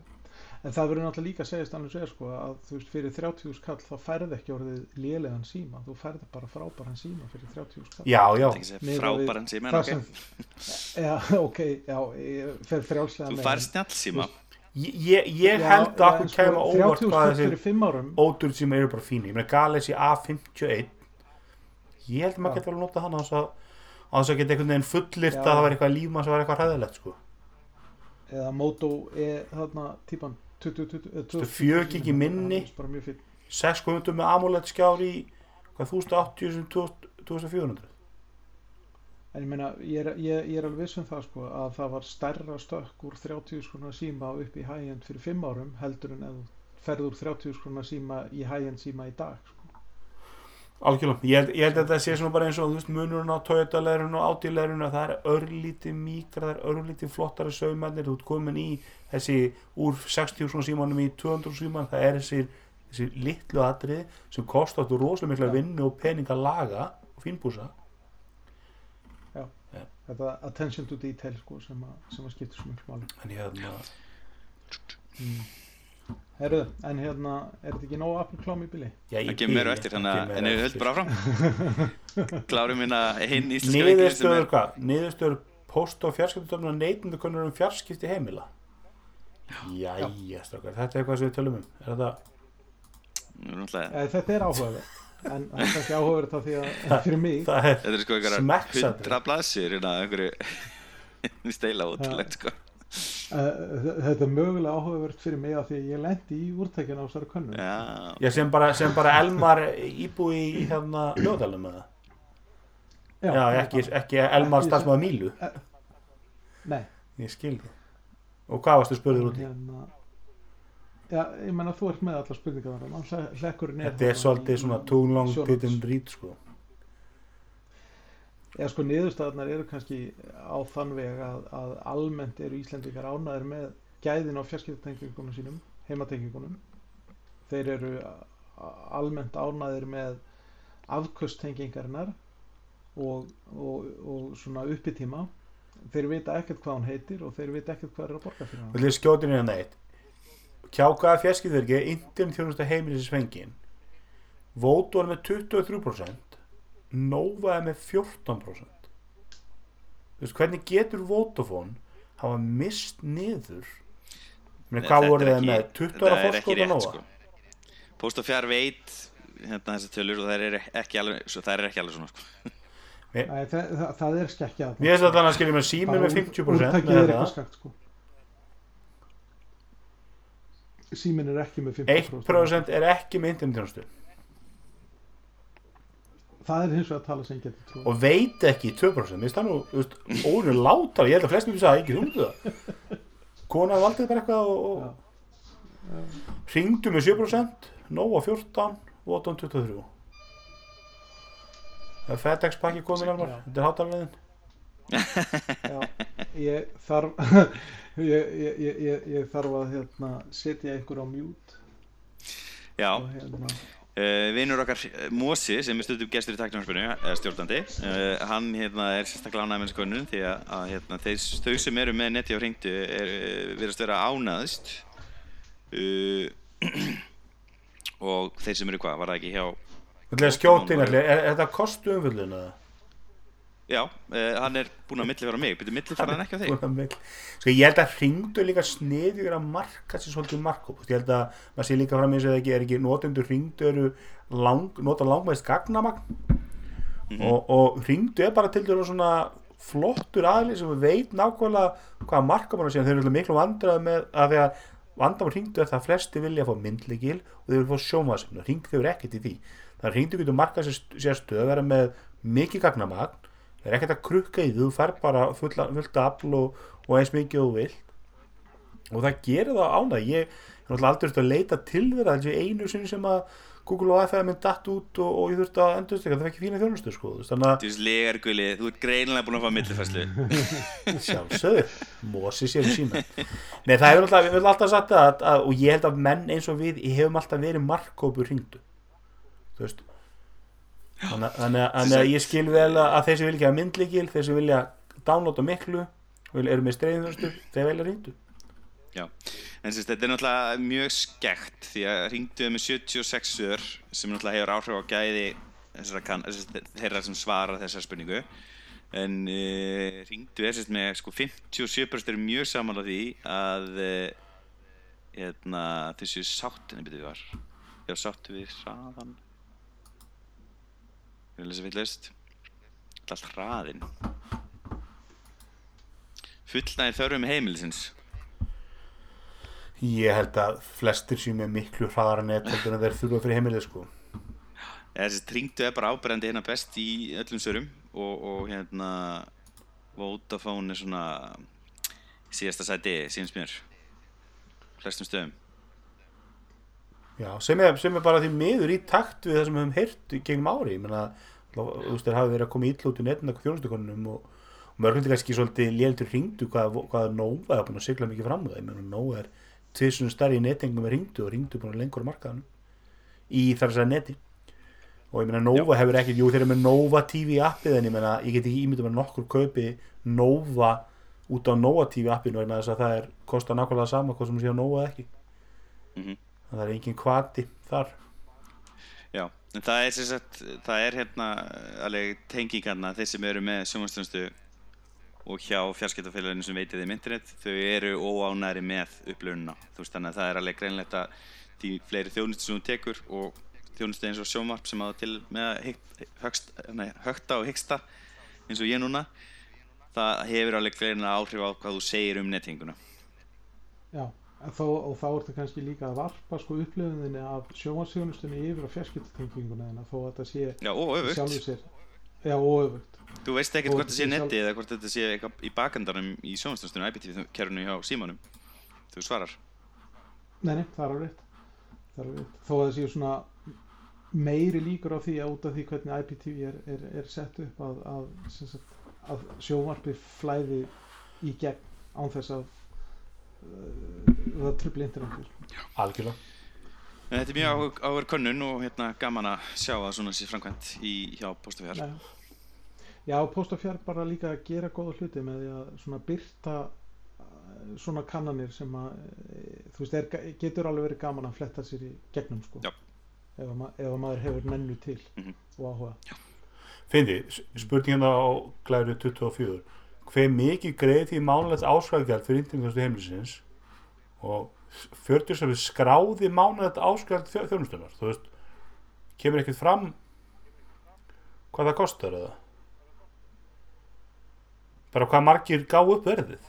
en það verður náttúrulega líka að segjast annars er sko að þú veist fyrir 30 skall þá færði ekki orðið lélegan síma. Þú færði bara frábæran síma fyrir 30 skall. Já, já, segja frábæran síma en ok. sem já, ok, já, ég fer frjálslega Þú með fær en- snjallsíma. ég, ég, ég Já, held að já, okkur en sko, kemur óvart 30 hvað þessi fyrir 5 árum. Ódur síma eru bara fíni ég meina Galaxy A51 ég held að maður getur vel að nota hann að á þess að geta einhvern veginn fullirt að það var eitthvað lífmann sem var eitthvað hræðilegt sko. eða Moto E þarna típan 2020 eh, 2020 4 gig í minni. það er bara mjög fín 6 komundum með AMOLED skjár í hvað 1080 sem 2400 en ég meina, ég er, ég, ég er alveg viss um það sko að það var stærra stökk úr 30 skrona síma upp í high-end fyrir 5 árum heldur en ef þú ferð úr 30 skrona síma í high-end síma í dag sko. Algjörlega, ég held, ég held að þetta sé svona bara eins og þú veist, munurinn á Toyota leirun og Audi leirun það er örlítið mýkra, það er örlítið flottari saumarnir, þú ert komin í þessi úr 60 svona símanum í 200 síman, það er þessi, þessi litlu atrið sem kostar þú rosalega mikla Já. vinnu og pening að laga og fínbúsa þetta attention to detail sko sem að, sem að skipta svo miklu máli. En hérna, Herðu, en hérna, er þetta ekki nóg Apple klám í bili? já, Það kemur meira á eftir, þannig að en við höldum bara áfram. Klárum hérna hinn íslenska sem niðurstöður hvað? niðurstöður post og fjarskiptutöfnum neytundukunnur um fjarskipti heimila Jæja, strákar, þetta er eitthvað sem við tölum um er þetta, Nú er náttúrulega- Ja, þetta er áhugaverð en það er kannski áhugaverð þá því að fyrir mig það er Þetta er sko Smekksatriði. hundra hérna einhverju steila ótrúlegt sko. Uh, þetta er mögulega áhugaverð fyrir mig af því að ég lendi í úrtækjana á þessari könnu Já, Já, sem bara, sem bara Elmar íbúi í hérna ljóðalum það Já, ekki, ekki Elmar Ekki starfsmaður Mílu. Nei, Ég skil það. Og hvað varstu spurður út í? hérna Já, ég menna þú ert með alla spurningar Þetta er svolítið svona didn't notes. read sko Já, sko, niðurstaðarnar eru kannski á þann veg að, að almennt eru Íslendingar ánæðir með gæðin á fjarskiptatengingunum sínum, heimatengingunum. Þeir eru almennt ánæðir með afkvösttengingarinnar og, og, og svona uppitíma. Þeir vita ekkert hvað hún heitir og þeir vita ekkert hvað er að borga fyrir hann. þeir skjótin hérna eitt Kjákaða fjarskiptverki Indin þjónusta heimilisins fengin Vótu var með 23% Nova er með 14% Þú veist, hvernig getur Vodafone hafa mist niður Meni, Nei, hvað voru þið með 20 þetta ára og nóa sko. Post og fjár veit hérna þessi tölur og það er ekki alveg, svo það er ekki alveg svona sko. Nei, það, það, það er skekkja þarna. mér finnst þetta þannig að skilja með síminn Bara með úr- 50% úrtakið með er þetta. eitthvað skakt sko síminn er ekki með 50% 1% er ekki með internetjónustu það er hins vegar að tala sem getur trú og veit ekki 2% mér finnst það nú, þú veist, óinu látar. Ég held að flestum sagði ekki, þú myndu það. Kona valdið bara eitthvað og, og ringdu með 7% Nóa 14 Voton 23 það er FedEx pakki komin alvar Já. þetta er hátalarleðin Já, ég þarf ég, ég, ég, ég, ég þarf að hérna, setja einhver á mjút Já, og hérna uh, vinnur okkar eh, Mosi sem er stundum gestur í tæknarspinu, eða stjórnandi uh, hann hérna, er sérstaklega ánægð með konun því að, að hérna, þau sem eru með netti á hringdu er, virðast vera ánæðist uh, og þeir sem eru hvað, var það ekki hjá Þetta er skjótin, er, er þetta kostu umfyllun eða? Já, uh, hann er búinn að millifæra mig, byrju millifæra hann ekki á þig? Búin að. Sko ég held að hringdu líka sniðugur að marka sér svolítið markop ég held að maður sé líka fram í þess að ekki er ekki notendur hringdu eru lang, nota langmæst gagnamagn. Og, og hringdu er bara til dæru svona flottur aðli sem veit nákvæmlega hvaða markop hann sé þeir eru miklu vandrað með að því að vandamál hringdu er það að flesti vilja fá myndleikil og þeir vilja fá sjómaðsefn og hringdu er ekkert í því. Þannig að hringdu getur markað sér, stöð vera með mikið gagnamagn það er ekkert að krukka í því, þú fær bara fulla, fullta afl og, og eins mikið og vilt. Og það gerir það ánæg ég er náttúrulega aldrei að leita til þeirra þessi einu sinni sem að Google og iPhone minn datt út og, og ég þurfti að endur það. Var ekki fína þjónustu sko þannig Þú veist, legar guli, þú ert greinilega búinn að fá millifærslu. Að sjálfsögðu. Mósi sér í sína. Nei það hefur alltaf, við höfum alltaf sagt það að, að, og ég held að menn eins og við ég hefum alltaf verið markkópur hringdu. Þú veist þannig, að- að- að ég skil vel að, að þeir sem vilja ekki hafa myndlíkil þeir sem vilja downloada miklu eru með streyðinvörstu þeir velja hringdu Já, en sérst, þetta er náttúrulega mjög skekt því að ringduðu með 76 ör sem náttúrulega hefur áhrif á gæði þeirra sem svara þessar spurningu. En uh, ringduðu er sérst með sko 57% eru mjög saman á því að uh, hérna, þessu sáttinni byrjuð var já, sáttu við hraðan ég vil lesa villist allt hraðin fullnægir þörfum heimilisins. Ég held að flestir sem er miklu hraðar net heldur en þeir þurfa fyrir heimilið sko. Ja, þessi tringdu er bara áberandi hérna best í öllum sörum og, og hérna Vodafone er svona síðasta sæti síðan mér. Flestum stöðum. Já, sem er, sem er bara því miður í takt við það sem við höfum heyrt gegnum ári ég meina, þú veist, þeir hafi verið að koma ítla út í netin eitthvað þjónustukonunum og, og mörgum til kannski svolítið lélendur hringdu hvað, hvað Nova er búin að sigla mikið fram það, ég meina Nova er tvisunum starri í netengum með hringdu og hringdu búin að lengur á markaðanum í þar að segja neti. Og ég meina Nova hefur ekkert, jú þeir eru með Nova TV appið en ég meina, ég get ekki ímyndum að nokkur kaupi Nova út á Nova TV appinu vegna þess að það er kostar nákvæmlega sama hvað sem sé á Nova eða ekki. Mhm. það er engin kvati þar Já, en það er sem sagt það er hérna alveg tengingarna þeir sem eru með sjónvarsþjónustu og hjá fjarskiptafélaginu sem veitir þeim internet þau eru óánæri með upplöfunina þú veist þannig að það er alveg greinlegt að því fleiri þjónustu sem þú tekur og þjónustu eins og sjónvarp sem að til með að högta og hyggsta eins og ég núna það hefur alveg greinlega áhrif á hvað þú segir um nettinguna. Já, þó, og þá ertu kannski líka að varpa sko upplifuninni af sjónvarsjónustunni yfir á fjarskiptatenginguna en þó að þetta sé Já, og öfugt. Já, og öfugt. Þú veist ekkert hvort það sé ég sjálf- netti eða hvort þetta sé eitthvað í bakandanum í sjónvarsþjónustunum IPTV-kerfinu hjá símanum þú svarar. Nei, nei, það er alveg rétt. Þó að það séu svona meiri líkur á því að út af því hvernig IPTV er, er, er sett upp að, að, sagt, að sjónvarpi flæði í gegn án þess að það trubli internetur algjörlega. En þetta er mjög áver könnun og hérna gaman að sjá að svona sé framkvæmt í, hjá Póstafjár. Já, Já Post og Fjár bara líka að gera góða hluti með því að svona byrta uh, svona kannanir sem að uh, þú veist, er, getur alveg verið gaman að fletta sér í gegnum sko. Já. ef, að ma ef að maður hefur nennu til Mhm. og áhuga. Fyndi, spurningina á glæru 24 hver mikið greið því mánulegt ásvæðgjald fyrir internetþjónustu heimilisins og 40 sem við skráði mánuð þetta áskjöld þjónustunar þú veist, kemur ekkert fram hvað það kostar eða? Bara hvað margir gá upp verðið.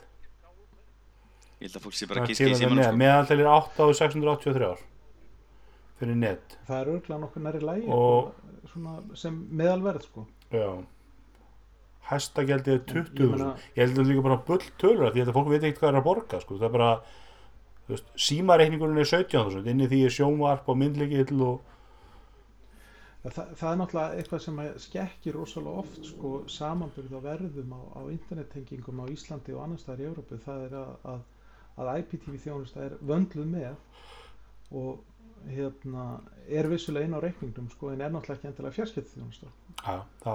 Ég held að fólk sé bara að gíska í síman með, sko. meðaltælir 8 á 683 fyrir net. Það er örgulega nokkuð næri lægi Og- svona sem meðalverð sko. Já hæsta gjaldið er 20 Ég held að það líka bara bull tölur því að fólk veit ekkert hvað er að borga sko. það er bara þú veist, símareikningurinn er 17.000 inn í því er sjónvarp og myndleikill og Það, það er náttúrulega eitthvað sem skekkir rosalega oft sko samanbyrð á verðum á, á internettengingum á Íslandi og annars staðar í Európu það er að, að, að IPTV þjónusta er vöndluð með og hérna er vissulega inn á reikningum sko en er náttúrulega ekki endilega fjarskipti þjónusta þá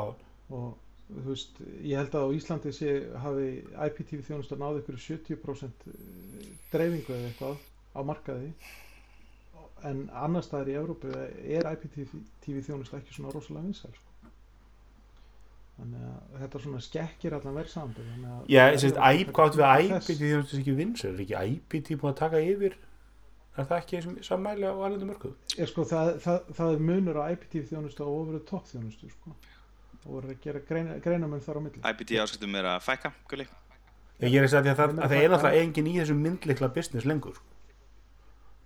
og þú veist, ég held að á Íslandi sé hafi IPTV þjónusta náði ykkur 70% dreifingu eða eitthvað á markaði en annars staðar í Európu er IPTV þjónusta ekki svona rosalega vinsæl sko. þannig að þetta svona skekkir allan verð saman já, ég sést, hvað við IPT því að það er ekki vinsar, er ekki IPT búin að taka yfir er það ekki sammæli á alveg mörgum sko, það, það, það er munur á IPTV þjónusta og ofurðu topp þjónustu sko. Og voru að gera greina, greinamenn þar á milli IPT áskiptum er að fækka, gulli. ég er að segja að það, að það er náttúrulega engin í þessum myndleikla business lengur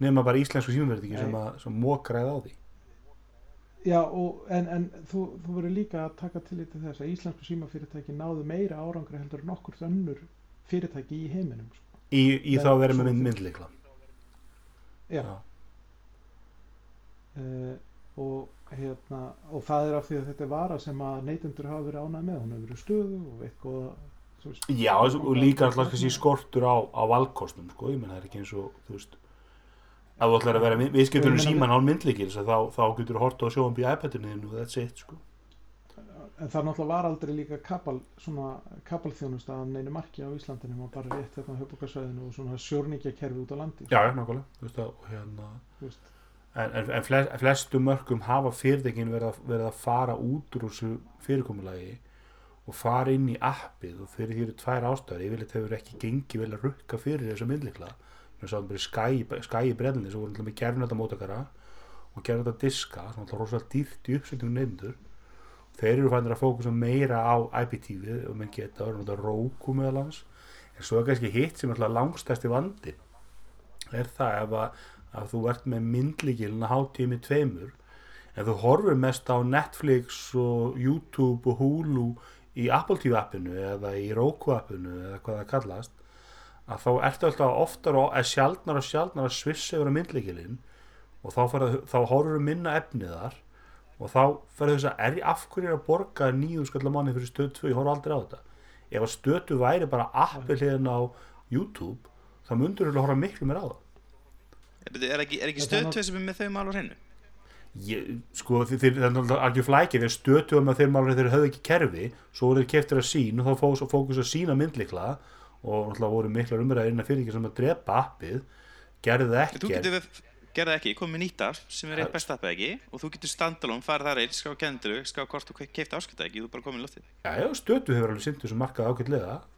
nema bara íslensku símaverðingi sem, sem mókraði á því Já, og, en, en þú, þú verður líka að taka til til þess að íslensku símafyrirtæki náðu meira árangri heldur en nokkur önnur fyrirtæki í heiminum sko. í, í þá svo- mynd, myndleikla Já. Já. Uh, og, hérna, og það er af því að þetta er vara sem að neytendur hafa verið ánægð með, hún hefur verið stöðu og eitthvað veist, Já, og líka alltaf kannski skortur á, á valkostum, sko, ég menn það er ekki eins og, þú veist, ef þú ætlar að vera viðskiptunum síman án myndleikils, þá, þá getur þú hort á sjóðan býja iPadinu og that's it, sko. en það náttúrulega var aldrei líka kapal, svona kapalþjónusta að neinu marki á Íslandinu og bara rétt þetta á höfbúkarsvæðinu og svona sjórningjakerfi út á landi Já, nákvæmlega, þú veist, og hérna, þú veist. En, en, flest, flestu mörgum hafa fyrirtekin verið, verið að fara út úr þessu fyrirkomulagi og fara inn í appið og fyrir því eru tvær ástæður, yfirleitt hefur ekki gengið vel að rukka fyrir þessu myndleikla við sáum bara í brellinni sem voru náttúrulega með gerfnölda mótakara og gerfnölda diska sem náttúrulega rosalega dýrt í uppsetningu neyndur þeir eru fannir að fókusa meira á IPTV og menn geta og náttúrulega Roku meðal hans en svo er kannski hitt sem náttúrulega langstæsti vandi er það ef að, að þú ert með myndlíkilin að hátími tveimur ef þú horfur mest á Netflix og YouTube og Hulu í Apple TV appinu eða í Roku appinu eða hvað það kallast að þá ertu alltaf oftar og sjaldnar og sjaldnar að svissa yfir á myndlíkilin og þá, þá horfur þú minna efnið þar og þá ferðu þess að er ég af hverju er að borga nýðu skallar manni fyrir stöð 2, ég horf aldrei á þetta. Ef að stötu væri bara appi hliðin á YouTube þá mundur þú að horfa miklu meira á það Er, er ekki, er ekki Það stöðtöð sem er með þau mál á hreinu? ég, sko þeir, það er náttúrulega algjör flækið þeir stötuðum að þeir málur þeir höfðu ekki kerfi. Svo voru þeir keftir að sín og þá fókus, fókus að sína myndlikla og náttúrulega voru miklar umræðir innan fyrir sem að drepa appið gerði það Þú ekki getur við, gerði ekki, komið nýtt app sem er eitt besta appið ekki? Og þú getur standalone, farið þar einn, ská kendur, ská hvort þú keift áskipta ekki, þú bara komið í loftið. Já, stötu hefur alveg sinnt þessu markað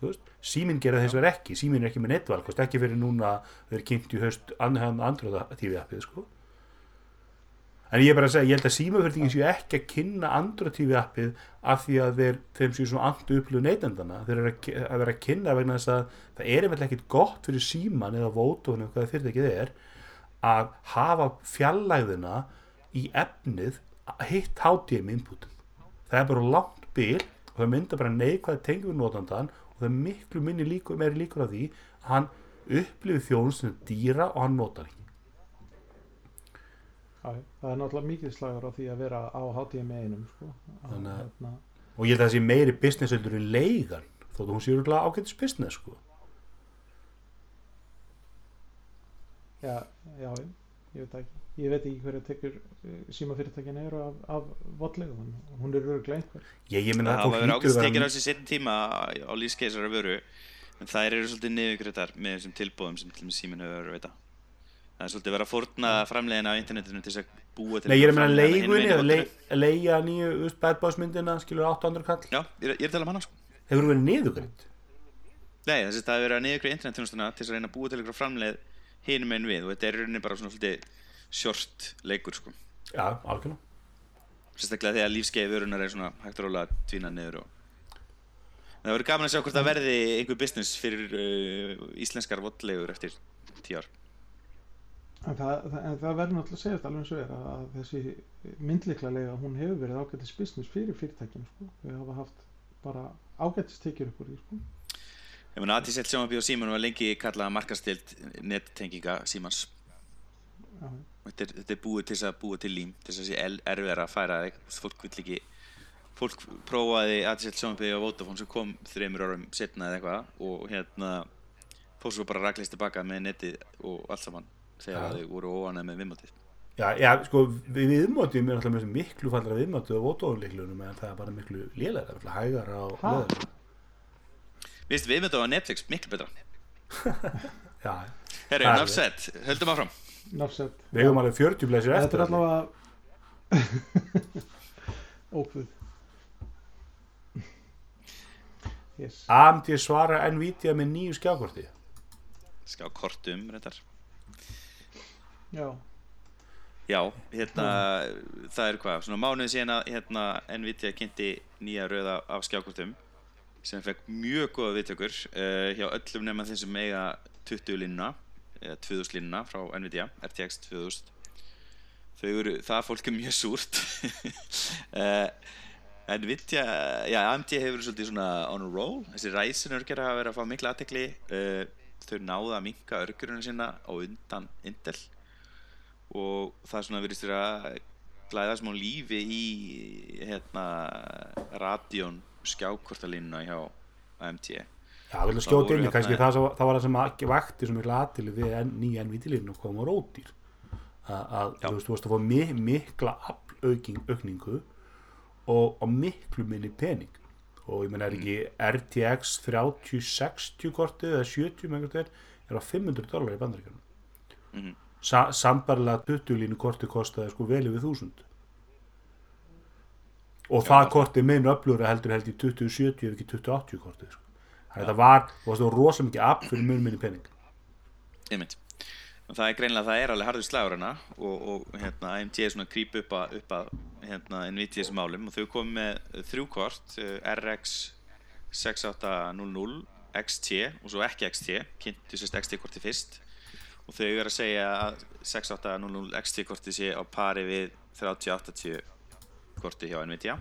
veist, síminn gera þess verið ekki, síminn er ekki með netvalkost, ekki fyrir núna er kynnt í haust annan andröða TV appið, sko. En ég er bara að segja, ég held að símafyrtingin séu ekki að kynna andröða TV appið af því að þeir, þeim séu svona andu upplöðu neytendana, þeir eru að, að vera að kynna vegna þess að það er einhvern ekkit gott fyrir síman eða vótónu, hvað fyrirtækið er, að hafa fjallæðina í efnið hitt HDMI inputum. Það er bara langt bil og það myndar bara neikvæði tengjum notandan og það er miklu minni líkur, meiri líkur af því að hann upplifir þjónum sem dýra og hann notar ekki. Það er náttúrulega mikið slagur á því að vera á HTML einum sko. Þannig að- hérna, Og ég held að það sé meiri business heldur en leigan þótt að hún sé örgulega ágætis business sko. Já, já, ég veit ekki ég veit ekki hverja tekur símafyrirtækin eru af, af vodlegu hún er örglega einhver Ég, ég minna Það að verið lítur ákveðst að tekið á þessi setjum tíma á lífskeisara vöru en þær eru svolítið niðurgreitar með þessum tilbúðum sem til og með síminn hefur verið að veita. Það er svolítið verið að fórna framlegin á internetinu til þess að búa til Nei, ég er að meina á að lei, vodinu. leia nýju þú veist, bad boys myndina skilur 800 kall Já, ég er, er að tala um hana sko. hefur verið niðugrind Nei, þess að það hinum einn við og þetta er í rauninni bara svona svolítið short leikur sko Já, algjörlega sérstaklega þegar lífskeið vörunar er svona hægt og rólega að tvína niður og það verður gaman að sjá hvort það verði einhver business fyrir uh, íslenskar vottlegur eftir tíu ár En það, það, það verður náttúrulega að segja þetta alveg eins og er að, að þessi myndlikla lega hún hefur verið ágættis business fyrir fyrirtækjum sko. Við hafa haft bara ágættis tekjur upp úr því sko. Ég meina Atisell Sjónabí og Síman var lengi kallað markastild nettenginga Símans Já, þetta er, þetta er búið til þess að búa til lím til þess að sé erfiðar að færa þig. Fólk vill ekki fólk prófaði Atisell Sjónabí og Vodafone sem kom þreymur árum setna eða eitthvað og hérna fór svo bara raklist tilbaka með netið og allt saman þegar þau voru óanæð með viðmátið Já, já, sko, við viðmótið mér alltaf þessi miklu fallra viðmótið á vótóðuleiklunum en það er bara miklu lélega, það er alltaf leðar. Við viðmátið á Netflix miklu betra. Já, Herru, er náfsett, höldum áfram. Náfsett. við hefum alveg 40 blæsir Þetta eftir er allavega ókvöð. Yes. AMD svara Nvidia með nýju skjákorti. Ská kortum, reyndar. Já, Já, hérna, það er hvað, svona mánuð síðan að hérna, Nvidia kynnti nýja röða af skjákortum sem fekk mjög góða viðtökur uh, hjá öllum nema þeim sem eiga 20 línuna, eða 2000 línuna frá Nvidia, RTX 2000 þau eru, það fólk er mjög súrt. Uh, Nvidia, já, AMD hefur verið svolítið svona on a roll, þessi Ryzen örgjara hafa verið að fá mikla aðtekli uh, þau náða að minka örgjurinn sína á undan Intel. Og það svona vera að glæða smá lífi í hérna Radeon skjákortalínuna hjá AMT Já, við viljum skjóta inn í kannski það, það var það sem að- vakti svo mikla aðtili við en, nýja Nvidia-línu og koma rótýr að, að þú veist, þú veist að fá mi mikla aflaukningu og, og miklu minni pening. Og ég menn er ekki RTX 3060 kortið eða 70 með einhvern veginn er á 500 dólar í bandaríkjunum. Mhm. Sa sambarlega 20 línu korti kostaði sko vel yfir 1000 og það korti meðin öflugur heldur held í 2070 ef ekki 2080 korti sko. það var rosa mikið app fyrir mun minni pening Einmitt. Og það er greinlega það er alveg harður slagur hana og, og hérna, AMT er svona að grípa upp að, upp að hérna, Nvidia þessum málum og þau komið með þrjú kort RX 6800 XT og svo ekki XT kynntu sérst XT korti fyrst og þau eru að segja að 6800 XT korti sé á pari við 3080 korti hjá Nvidia.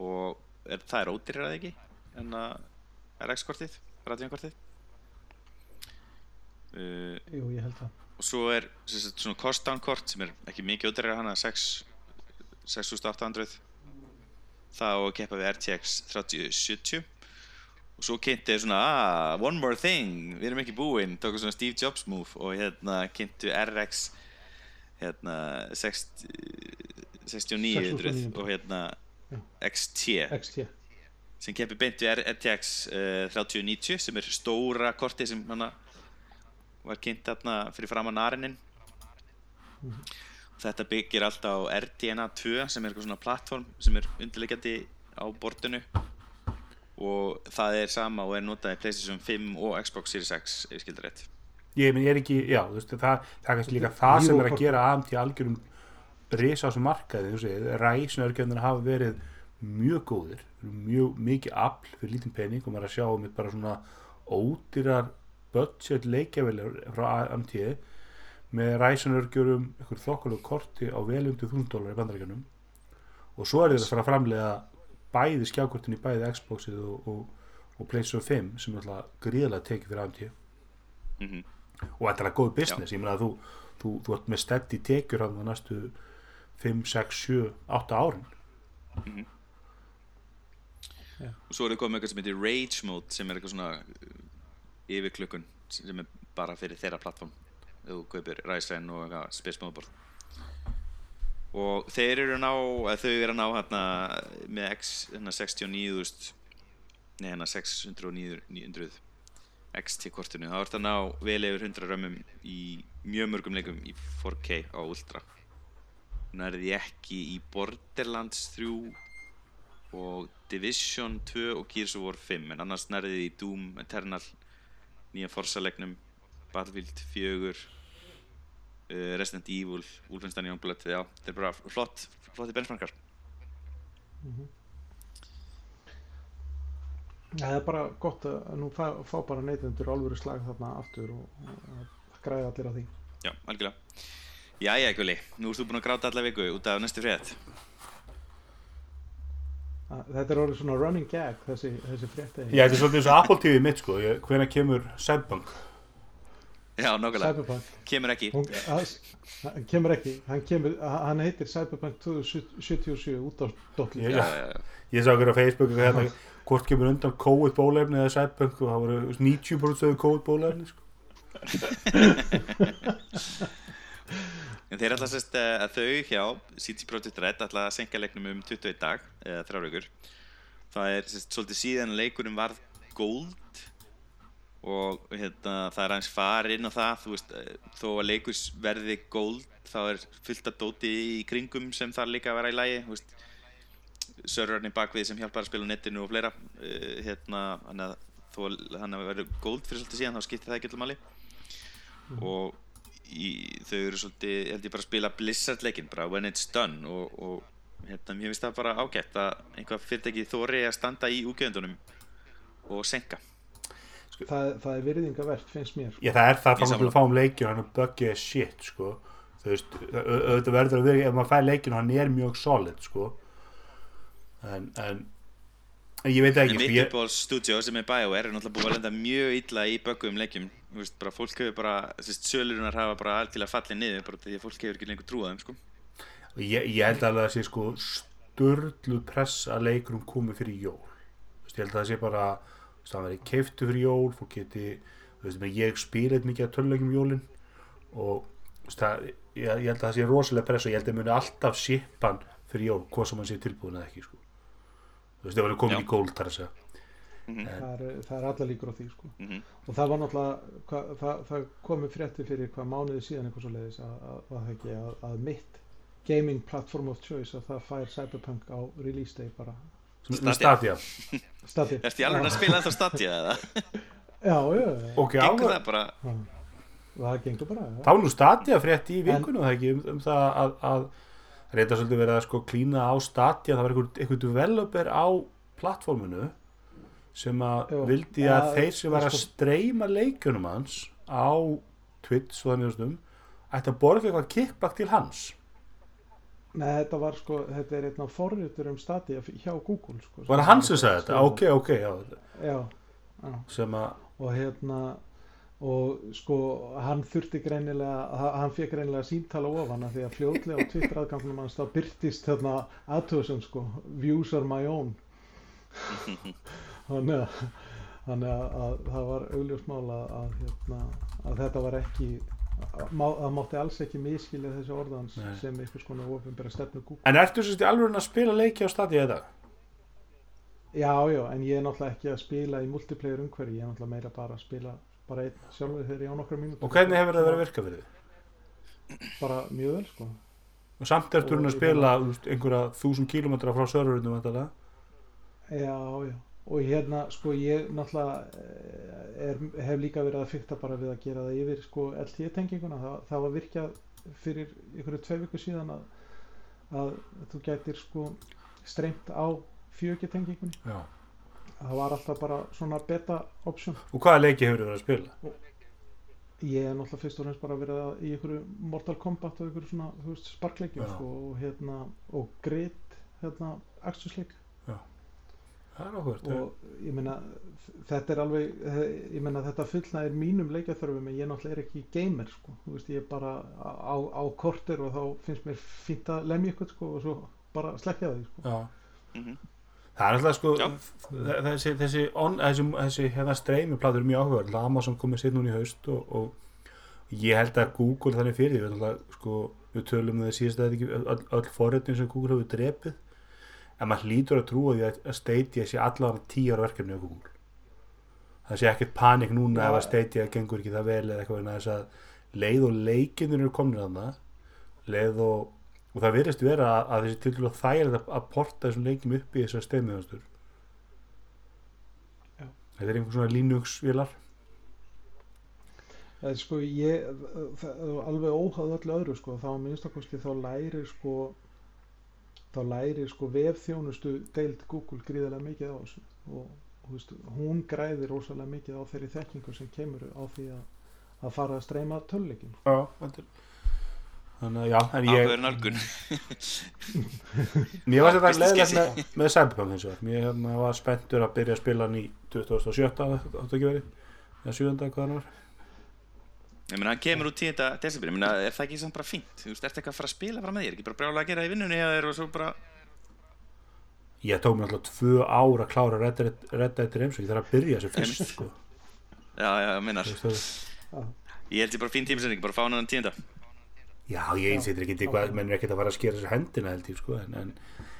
Og er, það er ódýrrað ekki en að RX kortið, Radeon kortið uh, jú, ég held það. og svo er sagt, svona cost down kort sem er ekki mikið ódýrara hana 6 6800 það á að keppa við RTX 3070 og svo kynnti þeir svona ah, one more thing, við erum ekki búinn tóku svona Steve Jobs move og hérna kynntu RX hérna 60, 6900 og hérna Já. XT XT. sem keppir beint við RTX uh, 3090 sem er stóra korti sem hana var kynnt þarna fyrir framann Arinin þetta byggir alltaf á RDNA 2 sem er eitthvað svona plattform sem er undirleikjandi á bortinu og það er sama og er notað í PlayStation 5 og Xbox Series X ef ég skildar rétt. Ég ég er ekki, já, veist, það, það er kannski líka það sem er að gera AMT algjörum þessum markaði, ræsnörgjöndina hafa verið mjög góðir mjög mikið afl fyrir lítinn pening og maður að sjá um bara svona ódýrar budget leikjavelir frá AMT með ræsnörgjörum ykkur þokkulega korti á vel undir 1000 dólar í bandaríkjunum. Og svo er þetta að fara að framlega bæði skjákortin í bæði Xboxið og, og, og PlayStation 5 sem er alltaf gríðlega tekið fyrir AMT mm og þetta er að góð business, ég meina að þú, þú, þú ert með steddi tekjur á næstu 5, 6, 7, 8 árin og svo er það komið eitthvað sem heitir Rage Mode sem er eitthvað svona uh, yfirklukkun sem er bara fyrir þeirra plattform ef þú kaupir Ryzen og eitthvað Space Motherboard. Og þeir eru að ná eða þau eru að ná hérna með X hérna 69.000 nei hérna 609.900 XT kortinu. Þá ertu að ná vel yfir 100 römmum í mjög mörgum leikum í 4K á Ultra Því ekki í Borderlands 3 og Division 2 og Gears of War 5 en annars nærði því í Doom, Eternal nýja Forza leiknum Battlefield 4 uh, Resident Evil Wolfenstein Youngblood já, þetta er bara flott flotti benchmarkar Mhm. Ja, það er bara gott að nú fá, fá bara neytendur alvöru slag þarna aftur og, og að græða allir á því. já, algjörlega Jæja, Gulli, nú erst þú búinn að gráta alla viku út af næstu frétt Að- Þetta er orðið svona running gag þessi, þessi frétti. Já, þetta er svolítið eins og Apple TV mitt sko Ég- Hvenær kemur Cyberpunk Já, nákvæmlega, Cyberpunk. kemur ekki Hún, hann kemur ekki, hann, kemur, hann heitir Cyberpunk 2077 út á dollu. Ég- Já, já, já. Ég sá okkur á Facebook og hérna Hvort kemur undan COVID bólefni eða Cyberpunk Og það voru 90% COVID bólefni sko. En þeir ætla sérst eh, að þau hjá CD Projekt Red ætla að senka leiknum um 21 dag eða þrjár vikur. Það er sérst svolítið síðan að leikurinn varð gold og hérna, það er aðeins farin á það. Þú veist, eh, þó að leikus verði gold þá er fullt af dóti í kringum sem þarf líka að vera í lægi þú veist serverarnir bakvið sem hjálpar að spila á netinu og fleira uh, hérna, þannig að þó að að verið gold fyrir svolítið síðan þá skiptir það ekki allum máli. Og í, þau eru svolítið, ég held ég bara að spila Blizzard leikinn, bara when it's done og, og hérna, mér finnst það bara ágætt að einhvað fyrirtæki þóri að standa í úgjöndunum og senka Það, það er virðingavert, finnst mér. Já, það er það Ég þá sammála. náttúrulega fáum leikinu Hann er buggið as shit sko Þú veist, au- au- auðvitað verður að vera Ef maður fær leikinu, hann er mjög solid sko en en Ég veit En ekki sko, mitt ég, uppáhald stúdjó sem er BioWare er náttúrulega búið að lenda mjög illa í böggum leikjum. Veist, bara fólk hefur bara, þessi sölurinnar hafa bara algjörlega fallið niður bara því að fólk hefur ekki lengur trúað sko. Ég, ég held alveg að það sé sko Sturlu press að leikurum komi fyrir jól. Veist, Ég held að það sé bara Það verið keiftu fyrir jól Fólk geti, veist, ég spilið mikið að tölulegjum jólin Og það, ég, ég held að það sé rosalega press Og ég held að muni alltaf shipan fyrir jól Hvað sem hann sé tilbúin eða ekki sko Þú veist, það verið komin í gól þar að segja Það er, það er alla líkur á því, sko. Mhm. Og það var náttúrulega, hva, það, það komi frétti fyrir hvað mánuði síðan eitthvað svo leiðis að, að, að, ekki, að, að mitt gaming platform of choice að það fær Cyberpunk á release day bara Stadia. Stadia. Ertu í alveg að spila ennþá Stadia eða? Já, já, já. Ok, Gengur alveg það bara? Það gengur bara, var nú Stadia frétt í það ekki um, um það að, að reynda svolítið verið að sko klína á Stadia það var einhver, einhver developer á plattforminu sem að Jú. vildi Ja, að þeir sem var að sko- streyma leikjunum hans á Twitch og þannig um ætti að borga eitthvað kickback til hans Nei, þetta var sko, þetta er einn af forritur um Stadia hjá Google, sko. var það hann sem sagði þetta? Ok, ok, já, Já, já. sem að og hérna og sko hann þurfti greinilega ha- hann fekk greinilega síntala ofan því að fljótlega á Twitter aðgangunum hans þá byrtist hérna aðtöðsum sko views are my own þannig að, að, að það var augljósmál að, að, hérna, að þetta var ekki að, má, að mátti alls ekki miskilja þessi orðans Nei. sem einhvers konar ofinbæra stefnu Google En ertu sérst í alveg að spila leiki á Stadia þetta? Já, já, en ég er náttúrulega ekki að spila í multiplayer umhverfi, ég er náttúrulega meira bara að spila bara einn sjálfur þegar ég á nokkra mínútur. Og hvernig hefur það verið að virka fyrir þig? bara mjög vel sko. Og samt ertu Og að spila einhverja þúsund kílómetra frá þetta Já, já, og hérna sko ég náttúrulega eh, er, hef líka verið að fykta bara við að gera það yfir sko LTE-tenginguna, það, það var virkjað fyrir ykkur tvei viku síðan að, að þú gætir sko streymt á 4G-tengingunni, Já það var alltaf bara svona beta option, Og hvaða leiki hefur verið að spila? ég er náttúrulega fyrst og fremst bara verið í ykkur Mortal Kombat og ykkur svona, veist, sparkleikjum sko og hérna, og grid hérna, Það er áhvert og ég meina þetta er alveg ég meina þetta fullnægir mínum leikjaþörfum en ég náttúrulega er ekki gamer sko. Þú veist, ég er bara á, á korter og þá finnst mér fínt að lemja ykkur sko, og svo bara slekkja því sko. Já Mhm. Það er alltaf sko þessi, þessi, on, þessi, þessi hérna streymiplatur er mjög áhugaverð Amazon komið sér núna í haust og, og ég held að Google þannig fyrir því. Við, alltaf, sko, við tölum um það síðast að ekki öll, öll forréttin sem Google hefur drepið. En maður hlýtur að trúa því að, að Stadia sé allavega tíu ára verkefni á Google. Það sé ekkert panik núna Já. ef að Stadia gengur ekki það vel eða eitthvað vegna þess að leið og leikinir eru komin þarna. Leið og og það verðist vera að, að þessi til dælu þægilegt að, að porta þessum leikjum upp í þessar stefniðastur Já. þetta er einhvern svona Linux vilar Það er sko ég, það, alveg óháð öllu öðru sko, þá minnstakosti þá læri sko, þá læri sko vefþjónustu deild Google gríðarlega mikið á þessu og þú veist, hún græðir rosalega mikið á þeirri þekkingu sem kemur á því að, að fara að streyma töluleikin. Já, þetta er Þannig að já, Ákveður nálgun. Mér var þetta skissi. með, með Cyberpunk eins og það Mér hérna, var spenntur að byrja að spila hann í 2007 átt ekki verið eða 7. hvað hann var Ég meina, hann kemur út 10. desember, ég meina, er það ekki samt bara fínt? Þú veist, ertu eitthvað að fara að spila fram með þér? Ekki bara brjálega að gera það í vinnunni eða þér og svo bara... Ég tók mér alltaf tvö ár að klára Red Dead Red Dead Redemption, ég þarf að byrja þessu fyrst sko. Já, já, minnar. Það- Ég held ég bara fín tímsending, bara fá hann hann 10. Já, ég einsettir ekki eitthvað, menn er ekkert að fara að skera þessu hendina held ég sko, en, en,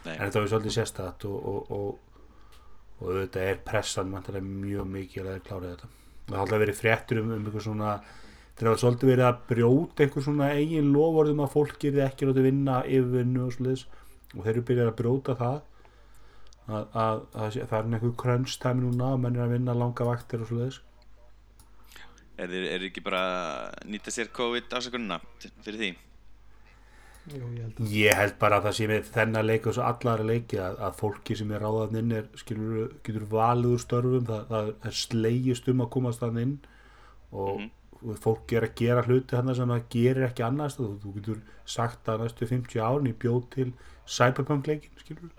en þetta var svolítið sérstætt og, og, og, og auðvitað er pressan vantarlega mjög mikið að klára þetta. Það har alltaf verið fréttur um, um eitthvað svona það var svolítið verið að brjóta eitthvað svona eigin lofórðum að fólk er ekki látið vinna yfirvinnu og svoleiðis. Og þeir eru byrjað að brjóta það að, að, að sé- það er einhver krönstæmi núna og menn er að vinna langa vaktir og svoleiðis er þið er ekki bara að nýta sér COVID ásökununa fyrir því? Jú, ég held að, Ég held bara að það sé með þennan leik og svo allara leiki að, að fólki sem er ráðan inn er, skilur, getur valið úr störfum, það, það er slegist um að komast þann inn og Mhm. fólk er að gera hluti hann sem það gerir ekki annars þú, þú getur sagt að næstu 50 árin í bjóð til cyberpunk leikin, skilur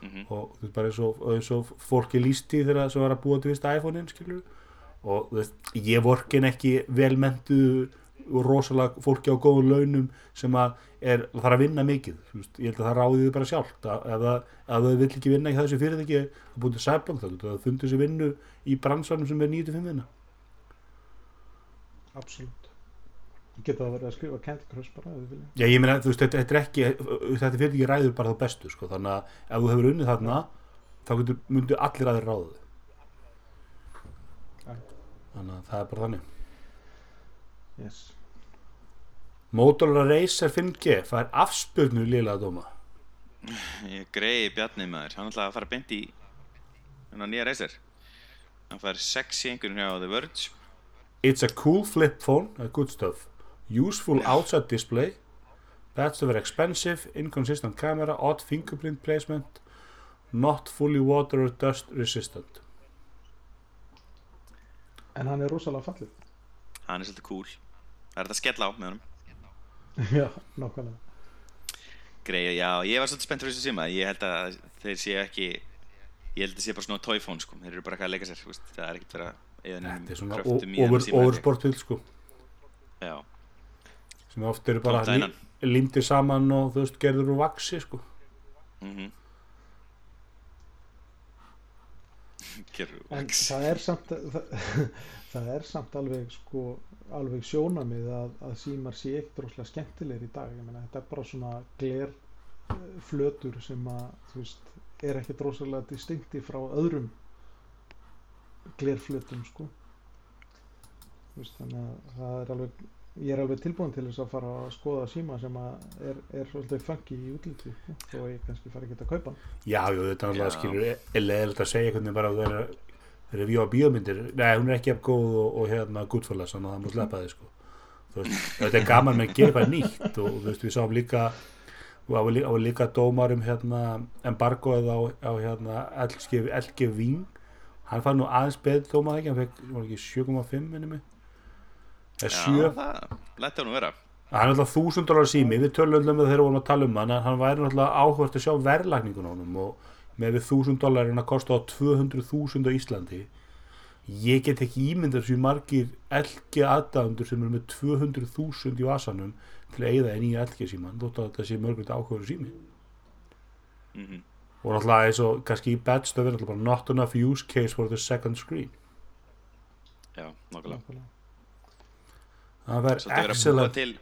Mhm. og þú veist bara eins og, eins og fólki lísti þegar það var að búa til vist iPhone-in, skilur og veist, ég vorkin ekki velmentu og rosalega fólki á góðum launum sem að er, þarf að vinna mikið veist, ég held að það ráði þið bara sjálft að, ef, það, það vill ekki vinna í þessu fyrirtæki að búið til sæblank þá það fundið sér vinnu í bransanum sem er 9-5 vinna absolutt. Ég geta að vera að skrifa Candy Crush bara. Já, ég meina, þetta, er ekki þetta fyrirtæki ræður bara það bestu sko, þannig að ef þú hefur unnið þarna þá getur, myndu allir þig. Já. Þannig að það er bara þannig Yes. Motorola Racer 5G fær afspurnu liðlega dóma Ég greiði Bjarni maður, hann ætlaði að fara beint í nýja reysir. Hann fær 6 í einhvern hjá The Verge. It's a cool flip phone, a good stuff Useful outside display That's very expensive Inconsistent camera, odd fingerprint placement Not fully water or dust resistant En hann er rosalega fallið. Hann er svolítið cool. Það er þetta að skella á með honum. Já, nákvæmlega. Greið, já, ég var svolítið spennt fyrir þessu síma. Ég held að þeir séu ekki, ég held að það sé bara svona toy phone sko. Þeir eru bara að leika sér, þú veist. það er ekkert vera eða Þetta er svona kröftum í over, þennan síma. oversportfyll sko Já, sem oft eru bara límdir saman og þú veist gerður úr vaksi sko mhm. Gerðu En það er samt, það, það er samt alveg, sko, alveg sjónamið að, að símar sé ekkert rosalega skemmtilegir í dag. Meina, þetta er bara svona gler eh, sem að, veist, er ekkert rosalega distinkti frá öðrum glerflötum, sko. Veist, þannig að það er alveg, ég er alveg tilbúin til þess að fara að skoða síma sem að er, er svolítið funky í útliti, sko, þó að ég kannski fari ekki að kaupa hann. Já, jú, þetta er náttúrulega skilur er leðilegt að segja veginn bara að það er eru víða bíómyndir, nei hún er ekki af góð og, og hérna Goodfellas, þannig að það múið sleppa þið sko. þú veist, þetta er gaman með að eitthvað nýtt og, þú veist, við sáum líka og á á líka dómar um hérna embargoð á, á hérna LG, LG Vín hann fann nú aðeins beð dómar ekki, hann fekk var ekki 7,5 minni mig eða 7 Já, það lætti hann að vera. hann er alltaf þúsund dólar sími. Við tölum um það þegar við vorum að tala um hann hann væri náttúrulega áhvert að sjá verðlækningun á honum og með við þúsund dólar er hann að kosta á 200.000 á Íslandi. Ég get ekki ímyndað þessu margir LG aðdæðundur sem eru með 200.000 í vasanum til að eigða í nýja LG síman þótt að þetta sé mörgulegt áhverju sími. Mm og náttúrulega eins og kannski í er náttúrulega bara not enough use case for the second screen. Já, nokkulega. Það búa excellent.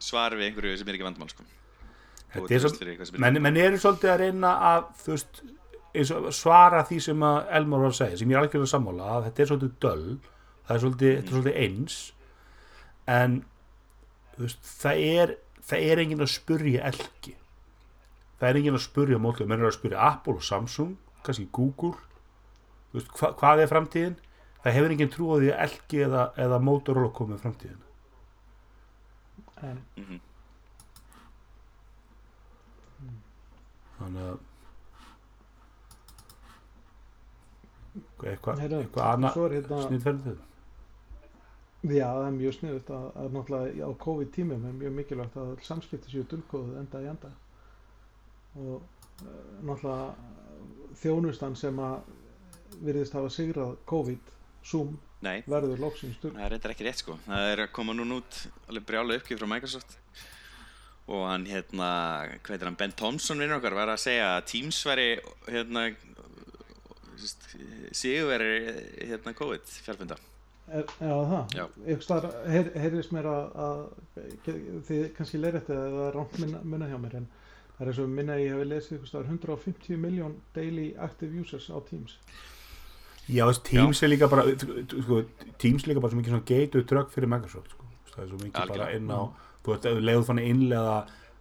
svar við einhverju sem er ekki vandamál sko. Er svo- er menn, menn eru svolítið að reyna að veist, svara því sem að Elmar var að segja, sem ég er algjörlega sammála að þetta er svolítið döll það er svolítið, þetta er svolítið eins. En veist, það er það er enginn að spurja elki. Það er enginn að spurja mótlega, menn eru að spurja Apple og Samsung, kannski Google. Veist, hva, hvað er framtíðin það hefur engin trú á því að LG eða, eða Motorola komið í framtíðina. En Mhm. þannig að eitthvað Heyrðu, eitthvað annað hérna snýðferðið Já, það er mjög sniðut að, að náttúrulega á COVID-tímum er mjög mikilvægt að samskipti séu dulkóðu enda í enda og uh, náttúrulega þjónustan sem að virðist hafa sigrað COVID Zoom Nei, verður loksins dul það er reyndar ekki rétt sko. Það er að koma núna út alveg brjála uppgjöf frá Microsoft. Og hann hérna, hvað heitir hann, Ben Thompson vinnur okkar var að segja að Teams væri hérna sigurveri hérna COVID fjárfunda. Já, það, staðar heyr, heyrðist mér að, að þið kannski leirætti að það er rámt minna, minna hjá mér en það er eins og minna ég hef lesið ykkur staðar 150 miljón daily active users á Teams Já, Teams er líka bara sko, Teams er líka bara svo mikið gateway drug fyrir Microsoft sko. það er svo mikið bara Algjörlega. inn á þú veist, ef þú leiður þannig innlega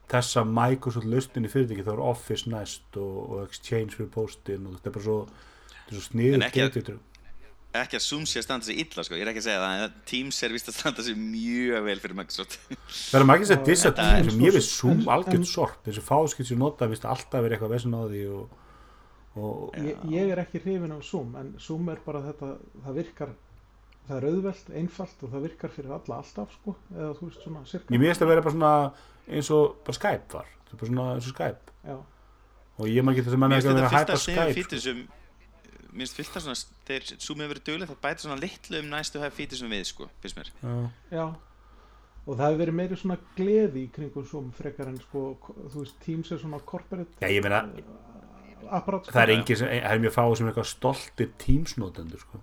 þessa Microsoft lustinni fyrirtæki þá er Office næst og, og Exchange fyrir postin og þetta er bara svo, er svo sniður ekki gateway drug Ekki að Zoom sé að standa sig illa sko, ég er ekki að segja það, en Teams er vist að standa sig mjög vel fyrir Microsoft. Það er margir að dissa Þetta Teams er ég veist Zoom en- algjört en- sorp þessi fáskilt sem nota vist alltaf verið eitthvað vesinn á því og ég, ég er ekki hrifin af Zoom en Zoom er bara þetta það virkar, það er auðvelt, einfalt og það virkar fyrir alla alltaf sko eða þú veist svona cirka ég minnst að vera bara svona eins og bara Skype var þetta er bara svona eins og Skype. Já, og ég maður getur þess að menna ekki að finnst vera þetta að Skype sem Mér finnst fyrsta svona Þegar Zoom hefur verið duglega Það bætir svona litlu um næstu hef fítur sem við sko Fyrst mér. Já. já. Og það hefur verið meiri svona gleði í kringum Zoom frekar en sko þú veist Teams er svona corporate Já, ég meina, apparat sko. það er engin sem, það er mjög fáið sem er eitthvað stoltir Teams-notendur sko.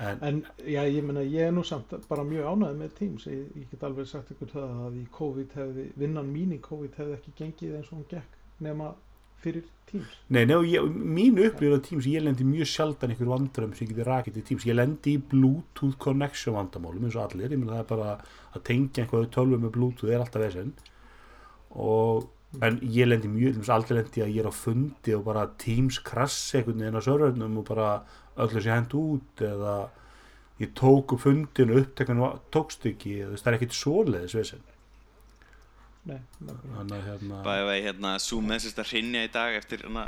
En, En já, ég meina, ég er nú samt bara mjög ánægð með Teams. Ég, ég get alveg sagt ykkur það að í COVID hefði, vinnan mín í COVID hefði ekki gengið eins og hún gekk nema fyrir Teams. nei, nei, og ég, mín upplýður á Teams, ég lendi mjög sjaldan ykkur vandrömm sem ég geti rakið til Teams ég lendi í Bluetooth connection vandamálum eins og allir, ég meina það er bara að tengja einhverju tölvu með Bluetooth er alltaf vesinn og en ég lendi mjög, aldrei lendi að ég er á fundi og bara Teams krassi einhvern veginn á servernum og bara öllu sé hend út eða ég tók upp fundin og uppteknan tókst ekki, það er ekkit svoleiðis að hérna Bæði vegi hérna Zoom með sérst að hrinja í dag Eftir hérna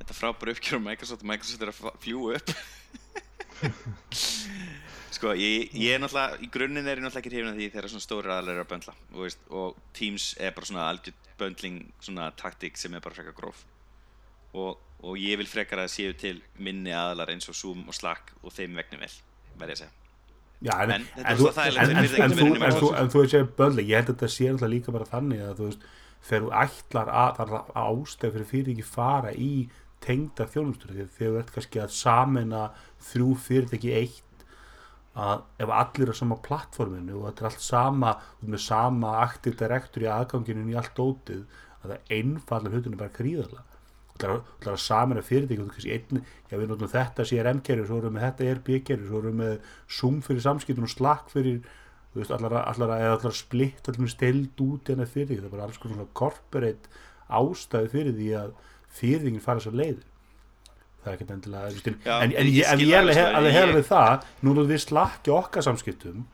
Þetta frábæra uppgjör á Microsoft og Microsoft er að fljúga upp Sko, ég, ég er náttúrulega Í grunninn er ég náttúrulega ekki hrifin af því Þegar svona stóri aðalega er að böndla og, veist, og Teams er bara svona algjörn böndling Svona taktík sem er bara frekar gróf. Og, og ég vil frekar að séu til minni aðalar eins og Zoom og Slack og þeim vegnum vel, verði ég að segja. Já, en, En en, er þú, en, fyrir þú, eru þú, þú veist að börnleik, ég held að þetta sé alltaf líka bara þannig að þú veist, þegar þú ætlar að það er ástæð fyrir fyrirtæki fara í tengda að þegar þú ert kannski að samena þrjú fyrirtæki í eitt að ef allir er á sama plattforminu og þetta er allt sama með sama aktiv direktur í aðganginu í allt dótið að það einfallar hlutunum bara gríðarlega Það er að samina fyrirtæki og þú kannski einn, já við notum þetta CRM-kerfi, svo erum við þetta ERP-kerfi, svo erum við Zoom fyrir samskiptum og Slack fyrir, þú veist, allar, að- að- að splitt, allar með stild út í hennar fyrirtæki, það er bara alls konar svona corporate ástæði fyrir því að fyrirtækin fara þessar leiðir. Það er ekkert endilega, Já, en, en, ég ég, ég er alveg, alveg, sko, ég- við það, nú erum við slakki okkar samskiptum,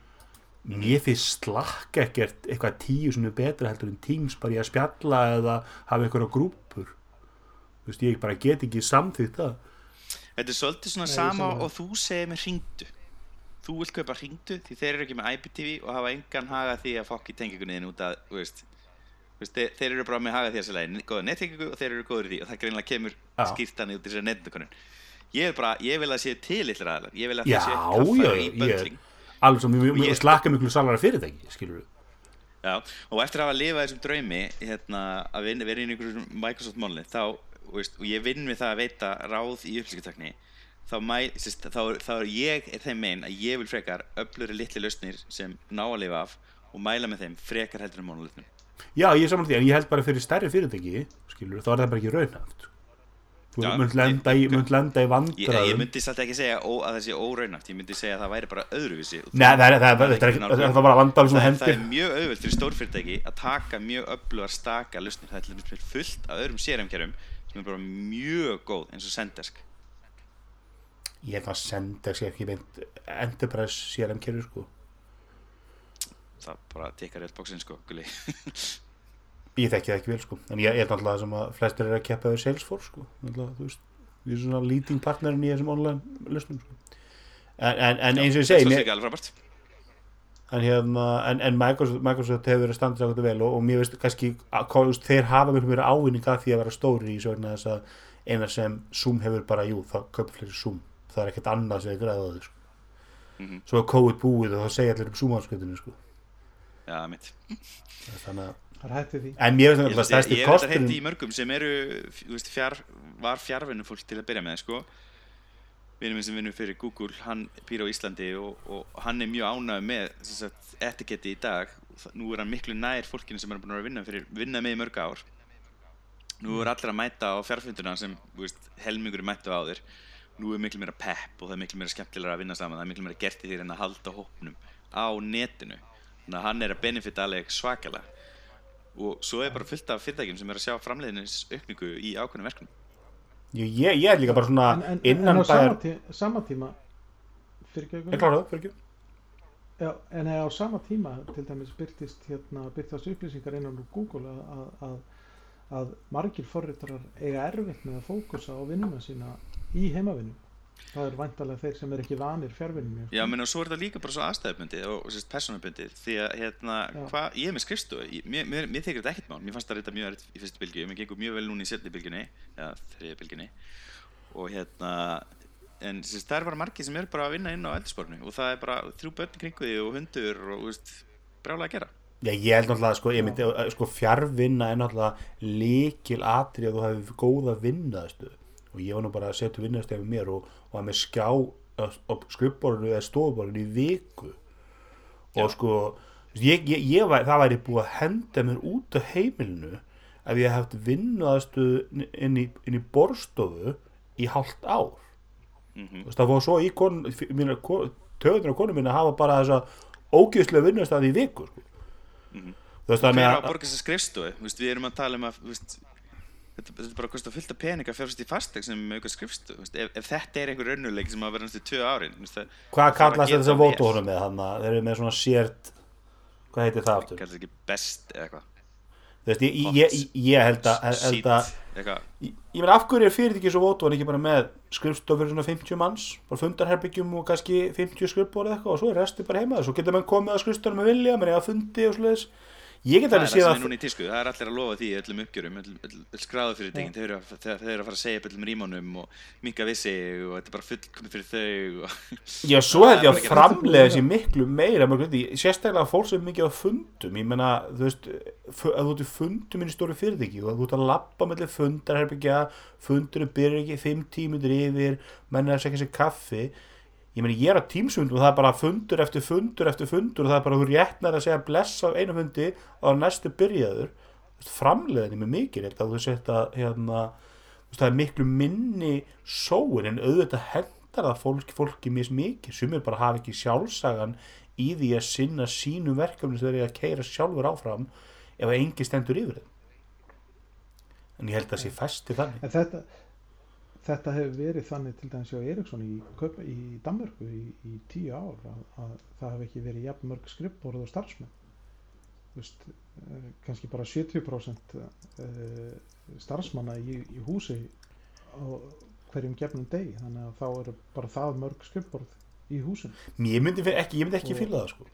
mér finnst slakk ekkert eitthvað tíu sem er betra heldur en Teams bara í að spjalla eða hafa einhverja grúpur þú veist, ég bara get ekki samþýtt það. Þetta er svolítið svona Nei, ég sama og þú segir með hringdu. Þú vilt kaupa hringdu því þeir eru ekki með IPTV og hafa engan haga því að fokki tengingunniðin út að, veist þeir, þeir eru bara með haga því að sérlega góða nettengingu og þeir eru góður í því og það greinlega kemur Já. skýrtan út í þessari nettengunum Ég ég vil að séu til litlir aðlar Ég vil að það já, kaffar í böndling alveg við ég- slakka miklu salara fyrirtæki skilur við Já, og eftir að hafa lifað þessum draumi hérna, að vinna, vera í einhverjum Microsoft veist, og ég vinn við það að veita ráð í upplýsingatakni þá, þá, þá er ég er þeim megin að ég vil frekar öfluri litli lausnir sem ná að lifa af og mæla með þeim frekar heldur en monolitnum já, ég er saman því, en ég held bara fyrir stærri fyrirtæki skilur þá er það bara ekki raunhaft þú Já, munt lenda, í, ég- í ég, ég vandraðum myndi samt ekki segja ó, að það sé óraunæft ég myndi segja að það væri bara öðruvísi. Nei, það er, það er, það er er ekki þetta er bara vandal sem það, er, það hendir er mjög auðvelt fyrir stórfyrirtæki að taka mjög öflugar staka lausnir. Það er fullt af öðrum CRM-kerfum sem er bara mjög góð eins og Sendesk ég held að Sendex ég ekki meint Enterprise CRM kerfi sko það bara tekkar rétt bóksinn sko gulli. ég þekki það ekki vel sko en ég er náttúrulega sem að flestir eru að keppa við Salesforce sko veist, við erum svona leading partnerin í þessum online löstum sko. en, en, en eins og ég það segi er en, hérna, en, en Microsoft, Microsoft hefur verið standið ákveðu vel og, og mér veist kannski veist, þeir hafa mjög meira ávinning að því að vera stóri í svo vegna þess að eina sem Zoom hefur bara, jú, það köpur fleiri Zoom það er ekkert annað sem þeir græða á því sko. Mhm. svo er COVID búið og þá segja allir um Zoom áskutinu sko. Já, mitt þannig að það er hættið því en mér náttúrulega ég, stærsti ég hef heitt í mörgum sem eru, veist, fjár, var fjárvinnu fólk til að byrja með, sko. Vinnum sem vinnur fyrir Google, hann býr á Íslandi og, og hann er mjög ánægð með sem sagt, etiketti í dag. Það- Nú er hann miklu nær fólkinu sem er búin að vera að vinna, fyrir, vinna með í mörg ár. Nú er allir að mæta á fjárfunduna sem, veist, helmingur er mættu á þér. Nú er miklu meira pepp og það er miklu meira skemmtilega að vinna saman. Það er miklu meira gert í því en að halda hópnum á netinu. Þannig að hann er að benefita alveg svakalega. Og svo er bara fullt af fyrirtækjum sem er að sjá framleiðinins aukningu í ákveðnum verkefnum. Ég, ég, ég er líka bara svona en, en, en innan á bæjar tí, sama tíma ég klára það, fyrir ekki Já, en á sama tíma til dæmis byrtist hérna, byrtast upplýsingar innan úr Google að, að, að, að margir forritarar eiga erfitt með að fókusa á vinnuna sína í heimavinnum. Það er vantarlega þeir sem er ekki vanir fjárvinninu. Já, menn og svo er þetta líka bara svo aðstæðubundið og, og sérst persónubundið því að hérna, Já. hvað, ég er með skrifstofu, ég- mér, mér, mér þykir þetta ekkert mál, mér fannst það reynda mjög erfitt í fyrstu bylgju, mér gengur mjög vel núna í setni bylgjunni, eða þriði bylgjunni og hérna, en sérst, það er bara margir sem eru bara að vinna inn á eldurspornu og það er bara þrjú börn í kringu því og hundur og, þú veist, brjálega að gera. Já, ég held náttúrulega, sko, ég myndi, uh, sko, fjárvinna er náttúrulega líkil atri að þú hefur góða vinnaðastu og ég var nú bara að setja vinnaðastu með mér og, og að með skjá á skrifborinu eða stofuborinu í viku og Já. sko, ég, ég, ég var, það væri búið að henda mér út af heimilinu ef ég hef haft vinnaðastu inn í, inn í borstofu í hálft ár Mm veist, það fór svo í kon, mínar, töðunar á konu mín að hafa bara þessa ógeðslega vinnustæði í viku sko. Þú veist þannig Hver á að að borga þessa skrifstofu? Við erum að tala um að, veist, þetta, þetta er bara að kosta fullt af pening að fjárfæst í fasteg sem auka veist, ef, ef þetta er einhver raunuleik sem að vera næstu tvö árin, hvað að kallast að það vel. vótóhunum með hann þeir eru með svona sért hvað heitir það aftur? Kallar þetta ekki best eða eitthvað, þú veist, ég, ég, ég, ég held að, að ég, meina af hverju er fyrirtæki svo vótóhun ekki bara með skrifstof fyrir svona 50 manns? Bara fundarherbyggjum og kannski 50 skrifbór eða eitthvað og svo er resti bara heima. Svo getur mann komið að skrifstofnum með vilja menn eða fundi og svoleiðis ég get það er alveg það sem séð er að núna í tísku, það er allir að lofa því öllum uppgjörum, öll, öll, öll skráðu fyrirtækin, þau eru, að, að fara að segja upp öllum rímónum og minka við sig og þetta er bara fullkomið fyrir þau og Já, svo held ég að framlega þessi miklu meira sérstaklega fólk sem mikið á fundum, ég menna, þú veist að þú ert í fundum í stóru fyrirtæki og þú ert að lappa mellir fundarherbyggja fundurinn byrjar ekki fimm tímundir yfir menn er að segja sér kaffi ég meni ég er á tímsfundum og það er bara fundur eftir fundur eftir fundur og það er bara þú réttnar að segja bless á einu fundi og næstu byrjaður. Framleiðin er mjög mikil að sett að hérna, það er miklu minni sóin en auðvitað hendar það fólki, fólki mis mikið. Sem er bara hafa ekki sjálfsagan í því að sinna sínu verkefni sem þeir eru að keira sjálfur áfram ef engi stendur yfir þeim. En ég held að það sé festi þannig. Þetta, þetta hefur verið þannig til dæmis hjá Eriksson í, í Danmörku í, í tíu ár að, að það hef ekki verið jafn mörg skrifborð og starfsmenn. Þú veist, eh, kannski bara 70% eh, starfsmanna í, í húsi á hverjum gefnum degi. Þannig að þá eru bara það mörg skrifborð í húsin ég myndi ekki, myndi ekki fíla það sko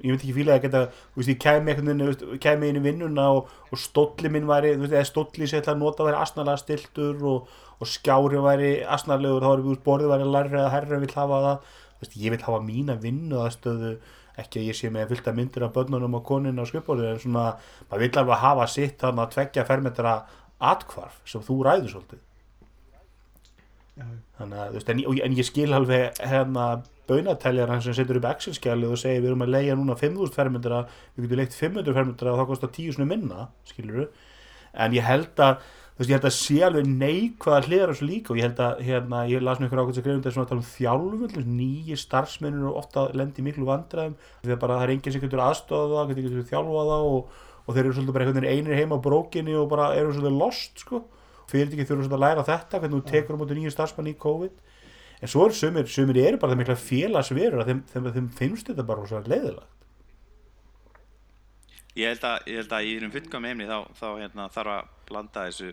ég myndi ekki fíla að geta, þú veist, ég kæmi einhvern veginn, kæmi inn í vinnuna og, og stólli minn væri, þú veist, eða stólli sem ég ætla að nota væri asnalega stiltur og, og skjári væri asnalegur, þá væri þú veist, borðið væri larri eða herri vill hafa það, þú veist, ég vil hafa mína vinnu aðstöðu, ekki að ég sé með fylgta myndir af börnunum og koninu á skrifborðið, en svona, maður vill alveg hafa sitt þarna að tveggja fermetra atkvarf sem þú ræður svolítið. Þannig að, þú veist, en, en ég skil alveg hérna baunatæljar hann sem setur upp Excel-skjali og segir við erum að leia núna 5.000 fermyndra við getum leikt 500 fermyndra og það kostar 10 svona minna, skilur en ég held að, þú veist, ég held að sé alveg neikvæða hliðar þessu líka og ég held að, hérna, ég las með ykkur ákveð sem greifum þetta svona að tala um þjálfum, nýji starfsmennir og ofta lendi í miklu vandræðum því að bara það er enginn sem getur aðstofa það, getur þjálfa það og, og þeir eru svolítið bara einhvern veginn einir heima á brókinni og bara eru svolítið lost, sko. Fyrirtæki þurfa svolítið að læra þetta hvernig þú tekur á móti nýju starfsmann í COVID en svo er sumir, sumir eru bara það mikla félagsverur að þeim, þeim, þeim finnst þetta bara svo leiðilegt Ég held að, ég held að í þessum fullkom heimni þá, þá hérna, þarf að blanda þessu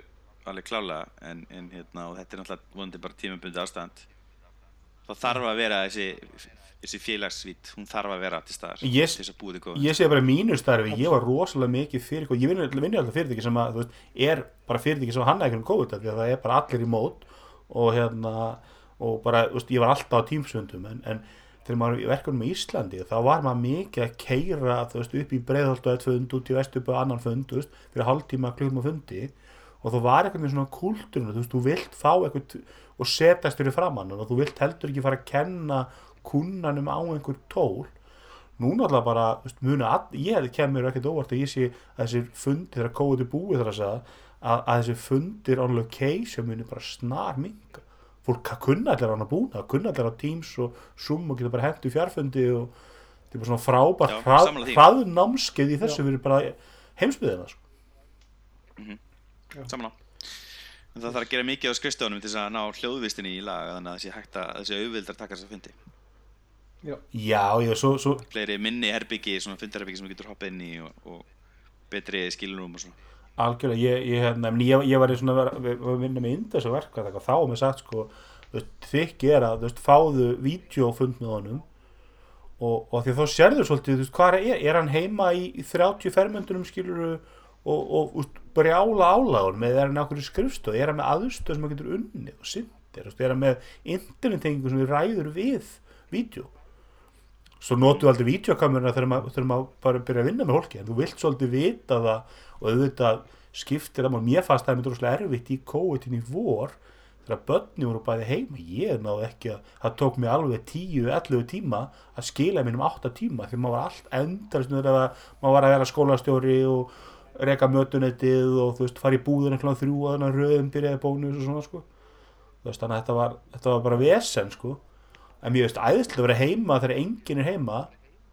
alveg klálega en, en hérna, þetta er náttúrulega vonandi bara tímabundi ástand. Þá þarf að vera þessi, þessi félagsvít, hún þarf að vera til staðar Ég- til þess að búið góð ég sé bara mínu starfi, ég var rosalega mikið fyrir ég vinn vinn alltaf fyrirtæki sem að veist, er bara fyrirtæki sem einhvern COVID af því að það er bara allir í mót og hérna og bara, veist, ég var alltaf á tímsvöndum en, en þegar maður var í verkunum í Íslandi þá var maður mikið að keira veist, upp í breiðholt og eitt fund út í vestupu og annan fund, veist, fyrir hálftíma klukkum á fundi. Og þú var einhvern veginn svona kultúrinu, þú veist, þú vilt fá eitthvað og setast fyrir framann og þú vilt heldur ekki fara að kenna kunnanum á einhver tól. Núna alltaf bara, veist, muna ég kemur ekkert óvart að ég sé að þessir fundir þegar kóðið er búið þar að segja að, þessir fundir on location muni bara snar minga fólk kunna allir á hana búna, kunna allir á Teams og Zoom og geta bara hengt í fjárfundi og þetta er bara svona frábært hraðnámskeið í þessu Já. fyrir bara heimsbyðina sko. saman á en það þarf að gera mikið á skrifstofunum til þess að ná hljóðvistinni í lag þannig að það sé hægt að þessi auðvildar taka þess að fundi. Já, já, já, svo, svo fleiri minni herbyggi, svona fundarherbyggi sem þú getur hoppað inn í og, og betri skilunum og svona algjörlega, ég, ég, hérna, ég, ég var í svona við- við vinna með indes og verka og þá er mér sagt sko er að, þú veist, fáðu vídeofund með honum og, og því þá sérðu svolítið, þú veist, hvað er, er hann heima í, í 30 fermöndunum skiluru og, og úst, brjála álagun með, er hann okkur í skrifstof er hann með aðstöð sem hann getur unnið og syndir, er hann með internettengingu sem við ræður við vídeo svo notu aldrei maður, þegar maður bara byrja að vinna með hólki en þú vilt svolítið vita það og auðvitað skiptir það mér fannst það er mjög erfitt í COVID-19 í vor þegar börni voru bæði heima. Ég náði ekki að, það tók mig alveg 10-11 tíma að skila mínum 8 tíma því maður var allt endar maður var að vera skólastjóri og reka mötunettið og þú veist fara í búðun einhvern þrjú og þannig að röðum byrjaði bónus og svona sko. Veist þannig að þetta var, þetta var bara vesen sko. En mér veist æðislega að vera heima þegar enginn er heima.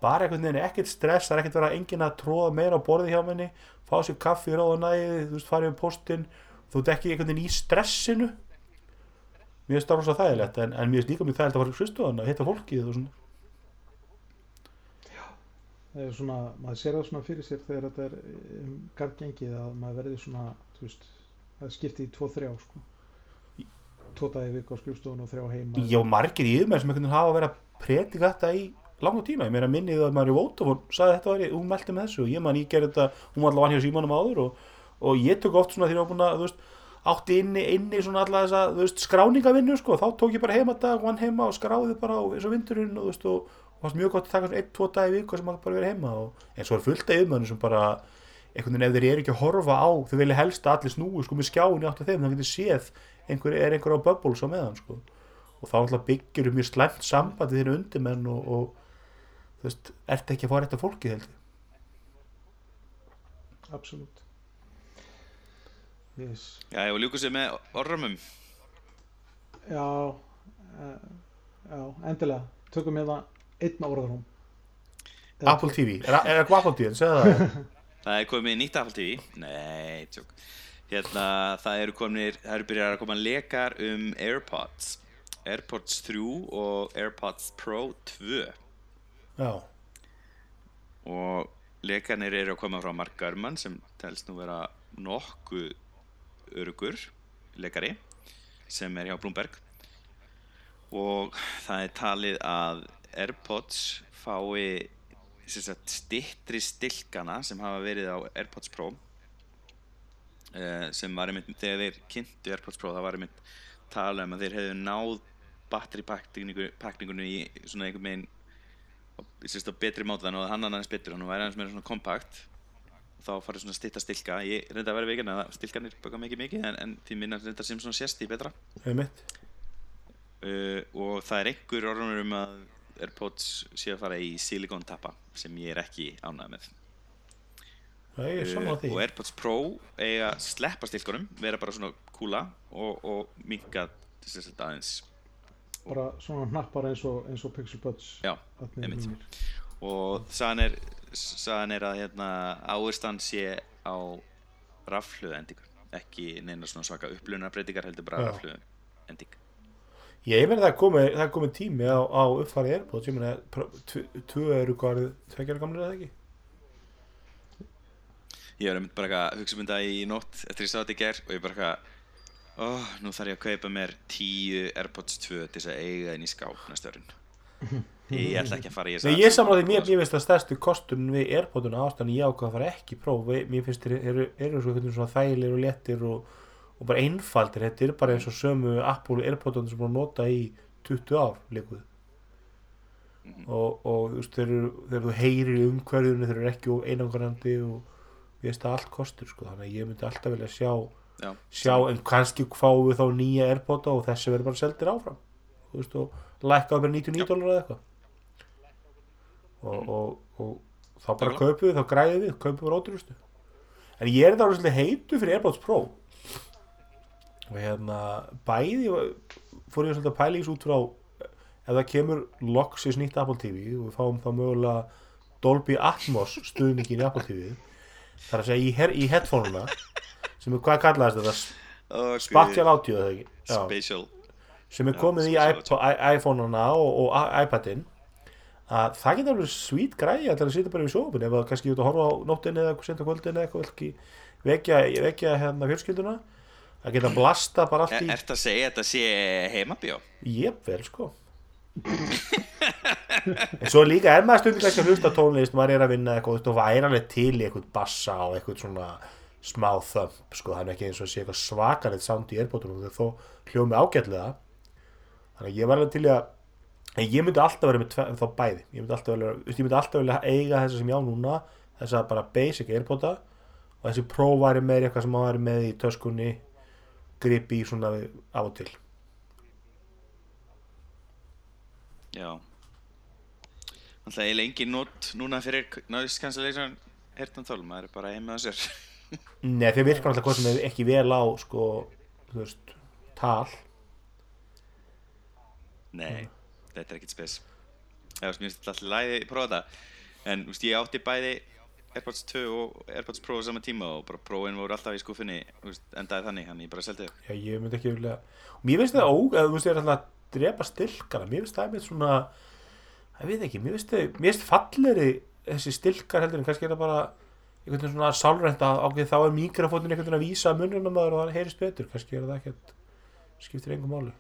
Bara ekkert stress það er ekkert vera enginn að tróða meira á borði hjá menni fá sér kaffi, ráða næði þú veist, farið um postin þú ert ekki einhvern veginn í stressinu mér finnst það rosa þægilegt en, en mér finnst líka mjög þægilegt að fara í skristofan að hitta fólkið og svona það er svona, maður sér það svona fyrir sér þegar þetta er um gargengið að maður verði svona, þú veist, það skiptið í tvo þrjá, sko. Í viku á skrifstofun og þrjá heima. Já, margir í yfirmenn sem einhvern veginn hafa verið að predika þetta í langa tíma, ég meira minnið að maður í Vótafón sagði þetta var ég, hún meldi með þessu. Og ég man ég gerði þetta, hún var allavega hann hjá símanum áður og, og ég tók oft svona því að var búin að, þú veist, átti inni, inni svona alla þessa, þú veist, skráningavinnu sko, þá tók ég bara heima dag, vann heima og skráði bara á eins og vindurinn og þú veist, og, og fannst mjög gott að taka svona einn, tvo dagi í viku sem maður bara verið heima og en svo er fullt af yfirmennu sem bara einhvern veginn ef þeir eru ekki að horfa á þau vilja helst að allir snúi sko með skjáin í átt að þeim þá getur séð einhver, er einhver á bubbles á meðan sko. Og þá náttúrulega byggir um mjög slæmt sambandi þínu undirmenn og, og þú veist, ert ekki að fá rétt af fólki held ég? Absolutt. Yes. Já, og ljúku sér með orðrömmum Já, uh, já, endilega. Tökum hérna einn orðarhóm. Eða Apple TV, er, er eitthvað Apple TV, segðu það. Það er komið nýtt Apple TV Nei, tjók. Hérna, það eru komnir, það eru byrjar að koma lekar um Airpods. Airpods 3 og Airpods Pro 2 Já, og lekarnir eru að koma frá Mark Gurman sem telst nú vera nokkuð örugur lekari sem er hjá Bloomberg. Og það er talið að Airpods fái stittri stilkana sem hafa verið á Airpods Pro eh, sem var einmitt þegar þeir kynntu Airpods Pro það var einmitt talað um að þeir hefðu náð batteripakningunni í svona einhvern veginn sérst á betri máta þannig að hann aðeins betur hann væri aðeins meira svona kompakt. Þá farið svona stitta stilka ég reynda að vera vegan að stilkanir baka mikið mikið en, en því minna reynda sem svona sést í betra. Uh, og það er einhver orðanur um að Airpods sé að fara í silikon tappa sem ég er ekki ánægð með. Uh, og Airpods Pro eiga að sleppa stilkunum vera bara svona kúla og, og að aðeins Bara svona hnappar eins og, eins og Pixel Buds. já, einmitt. og sagan er, sagan er að hérna, áherslan sé á rafhlöðu endingu ekki neina svona svaka upplunarbreytingar heldur bara Já. rafhlöðu ending Ég það er komið, það komið tími á, á uppfæri Airpods, ég meina tvö eru hvað tveggjara gamlir eða ekki? Ég var einmitt bara að hugsa um þetta í nótt eftir ég sá þetta í ger og ég bara eitthvað oh, nú þarf ég að kaupa mér 10 Airpods 2 til þess að eiga í skáp næsta árin Ég ætla ekki að fara í þess Nei, ég samráði mér, mér finnst að stærstu kostun við Airpoduna ástæðan ég ákvað að fara ekki próf mér finnst þeir eru, eru svona þægilegir og léttir og, og bara einfaldir. Þetta er bara eins og sömu Apple Airpoduna sem búin að nota í 20 ár líkuð og, og þú veist, þeir eru, þegar þú heyrir í umhverjunu þeir eru ekki einangrandi og við veist að allt kostur sko, þannig að ég myndi alltaf vilja sjá Já, sjá, en kannski fáum við þá nýja Airpoda og þessi verður bara seldir áfram. Þú veist, og lækka bara 99 dólar eða eitthvað. Og, og, og þá bara kaupum við, þá græðum við kaupum við ótrústu en ég er þá svolítið heitu fyrir Airpods Pro. Og hérna bæði fór ég að pæla í þessu út frá ef það kemur loksins nýtt Apple TV og við fáum þá mögulega Dolby Atmos stuðningin í Apple TV þar að segja í, í headphone-una sem er hvað kallaðist þetta? Oh, Spatial Audio eða ekki? Já, Spatial. Sem er Já, komið í iPo- i- iPhone-una og, og iPad-in. Að það getur alveg svít græði að það sitja bara í sjófun ef það kannski út að horfa á nóttinni eða á kvöldinni eða eitthvað ekki vekja, vekja hérna fjölskylduna. Að geta blasta bara allt Er, í Ertu að segja að þetta sé heimabjó? Jepvel, sko. En svo líka er maður stundum kannski að hlusta tónlist maður er að vinna eitthvað og væri alveg til í eitthvað bassa og eitthvað svona smá þömp sko, það er ekki eins og að sé eitthvað svakalegt sound í erbótunum þegar þó hljómi ágætlega. Þannig að ég var alveg til að en ég myndi alltaf vera með þá bæði. Ég myndi alltaf ég alltaf velja eiga þessa sem ég á núna þessa bara basic erbóta og þessi pro væri með eitthvað sem maður væri með í töskunni gripi svona við- af og til. Já. Þannig að eiginlega engin nót núna fyrir noise cancellation hertantól, maður er bara heima á sér Nei, þeir virkar alltaf hvað sem er ekki vel á sko, þú veist, tal. Nei, þetta er ekkert spes. Já, þú veist, mér finnst þetta alltaf læði að prófa þetta. En, veist, ég átti bæði Airpods 2 og Airpods Pro á sama tíma og bara Proin voru alltaf í veist, endaði þannig, hann ég bara seldi þau. Já, ég myndi ekki vilja og mér finnst það ó, eða þú veist, ég er alltaf að drepa stilkana mér finnst það með svona ég veit ekki, mér finnst það, mér finnst falleri þessi stilkar heldur en kannski er það bara einhvern veginn svona sálrænt að ákveð þá er mikrofónin einhvern veginn að vísa mununum maður og það heyrist betur, kannski er það ekkert skiptir engum máli.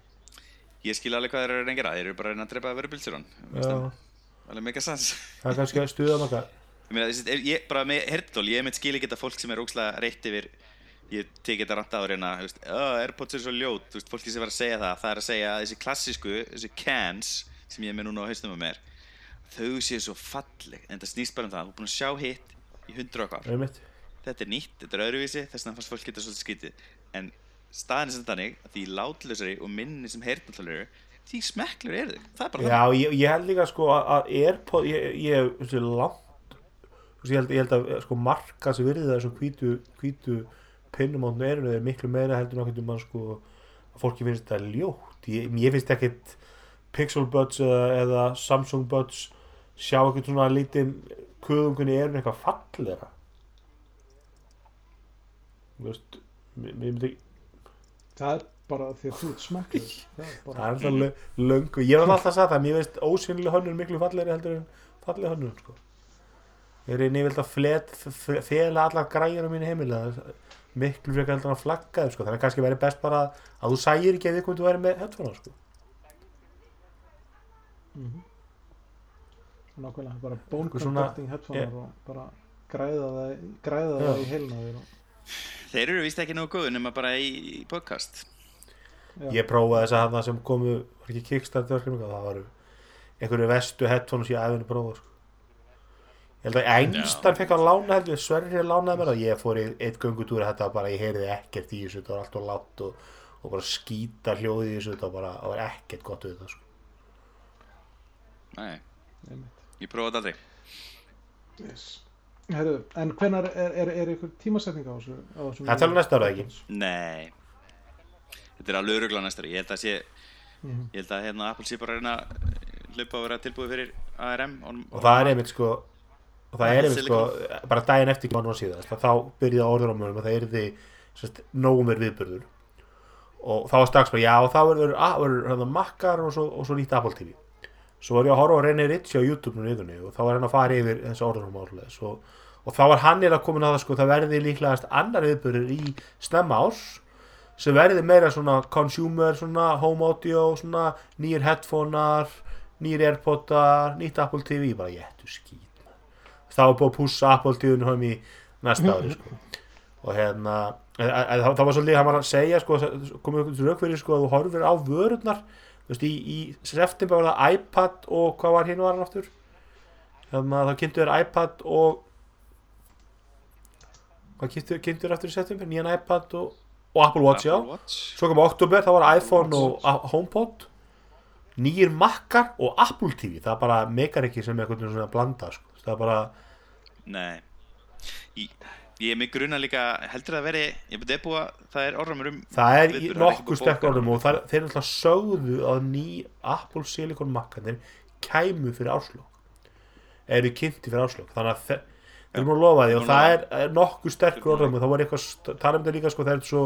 Ég skil alveg hvað þeir eru að reyngera, þeir eru bara að reyna að drepa að vera bilsur Já, Alveg mega sans það er kannski að stuða nokkar Ég bara með hertól, ég mitt skil ekki þetta fólk sem er ógslag reitt yfir ég tekið þetta ranta á reyna oh, Airpods er svo ljót, veist, fólki sem var að segja það það er að segja að þessi klassísku, þessi cans sem ég er með núna á haustum á mér þau séu svo falleg en það snýst bara um það, þú er búin að sjá hitt í hundru okkar, þetta er nýtt, þetta er öðruvísi þess vegna fannst fólk geta svolítið skrítið. En staðan er sem þannig að því látlausari og minni sem heyrnallalur því smekklur eru þau, það er bara Já, ég, ég held líka sko að, að Airpod, ég, ég, þessi langt ég held, ég held að sko markas virðið þessum hvítu, hvítu pinnum áttu erinu er miklu meira heldur nákvæmdum mann sko að fólki finnst þetta ljótt. Ég, ég finnst ekkit Pixel Buds eða, eða Samsung Buds sjá eitthvað svona lítinn kuðungunni erinu eitthvað fallera þú veist mér myndi það er bara því að þú ert smekkur það er það bara er alltaf lö- löngu ég hef alltaf sagt það, mér veist ósynlega hönnur miklu fallegri heldur en fallega hönnur sko. ég er nývild að flet, fela allar græjur á mínu heimilega miklu frekar heldur en að flagga þeim sko. þannig að kannski væri best bara að þú sægir ekki að við komum þú væri með headphone sko. Mhm. Nákvæmlega bara conducting headphonear og bara græða það, græða það í heilna þér og, þeir eru vist ekki nógu góðu nema bara í, í podcast. Já, ég prófaði þess að það sem komu var ekki kickstarter verkefni það varu einhverju vestu headphones ég æfinu prófa sko. ég held að Einstein fekk að lána heldur Sverrir lánaði mér það ég fór í eitt göngutúri þetta var bara ég heyrði ekkert í þessu þetta var allt og látt og, og bara skýta hljóði í þessu þetta var bara það var ekkert gott við þetta sko. Nei. Ég prófaði aldrei. Yes. Heru, en hvenar er, er, er ykkur tímasetning á þessu, á þessu Það alveg næsta ára, ekki? Nei. Þetta er alveg öruglega næstari Ég held að sé Mhm. Ég held að hérna Apple sé bara að reyna að hlaupa að vera tilbúið fyrir ARM og, og það er einmitt sko og það er einmitt sko bara daginn eftir ekki mann og síðast þá byrjaði orður á mönum að það er því nógum er viðbörður og þá var strax bara, já, þá verður verður hérna makkar og svo, og svo nýtt Apple TV svo var ég að horfa á René Ritchie á YouTube nú vikunni og þá var hann að fara yfir þessu orðunum álega og, og þá var hann er að koma að það sko, það verði líklegast annar viðbörður í snemma ás sem verði meira svona consumer, svona home audio svona nýjir headphonear nýjir airpodar, nýtt Apple TV bara jættu skýt þá er búið að pússa Apple TV-un hum í næsta ári sko. og hérna það var svolítið, hann var að segja sko, komið okkur til raukverði sko, að þú horfir á vörurnar þú veist, í, í september var það iPad og hvað var hinn var hann aftur? Þannig að það kynntu þér iPad og hvað kynntu þér aftur í september? Nýjan iPad og, og Apple Watch, Apple Watch. svo kom oktober, það var iPhone og a- HomePod. Nýjir Macar og Apple TV það bara meikar ekki sem eitthvað svona blanda sko. það bara, Nei. Ég, ég er mig gruna líka heldur það að veri, ég byrði búið að það er orðramur um það er ekki nokkuð bóka. orðum og það, þeir náttúrulega sögðu að ný Apple Silicon Macanir kæmu fyrir áslokk eru kynnti fyrir áslokk þannig að þe- þeir eru múin að lofa því og það er, er nokkuð sterkur orðum og það var eitthvað, st- tala um líka sko, það er svo,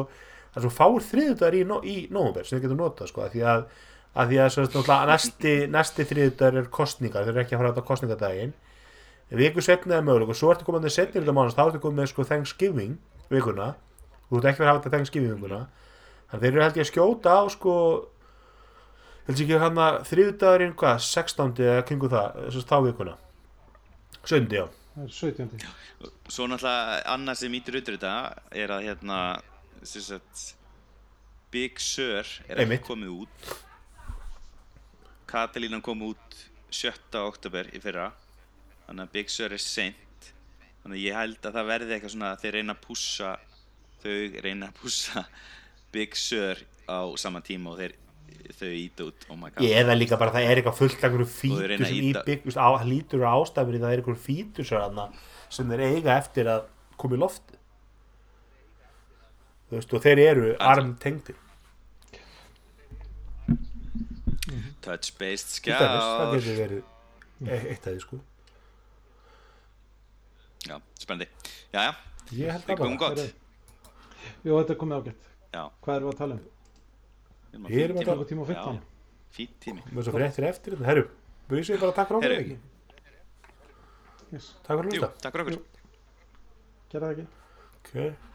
það er svo fáir þriðudagar í, no, í nóvember sem þið getur notað sko, því að, að því að svo, næsti, næsti þriðudagar er kostningar þeir eru ekki að fara á kostningadaginn viku setna er möguleg og svo ertu komandi setni þetta mánast, þá ertu komið með sko Thanksgiving vikuna, þú ert ekki verið að hafa þetta Thanksgiving vikuna þannig þeir eru held ég að skjóta á sko held ég ekki hann að þriðdagurinn hvað, 16. eða kringu það þess að þá vikuna sundi, já, það er 17. Svo náttúrulega annað sem ítir út í þetta er að hérna sem sagt, Big Sur er ekki komið út Katalínan kom út 7. oktober í fyrra þannig að Big Sur er seint. Þannig að ég held að það verði eitthvað svona að þeir reyna að pússa þau reyna að pússa Big Sur á sama tíma og þeir þau ít út, oh ég eða líka bara það er eitthvað fullt einhverju Og þeir fítur sem í ýta- bygg á, lítur á í það er einhverju fítur sem, sem þeir eiga eftir að koma í lofti þú veist, og þeir eru armtengdir touch-based Til dæmis, það skjár getur verið e- eitt af því sko já, spennandi. Já, já, ég held það það kom bara gott. Jú, þetta komið ágætt. Hvað erum við að tala um? við erum á Við erum fínum að Klukkutíma og 15. Já, fínt tími. Með svo fréttir eftir þetta, herru búið sér bara takk fyrir okkur ekki. Yes. takk fyrir að hlusta. takk fyrir okkur. Gerða það ekki? ok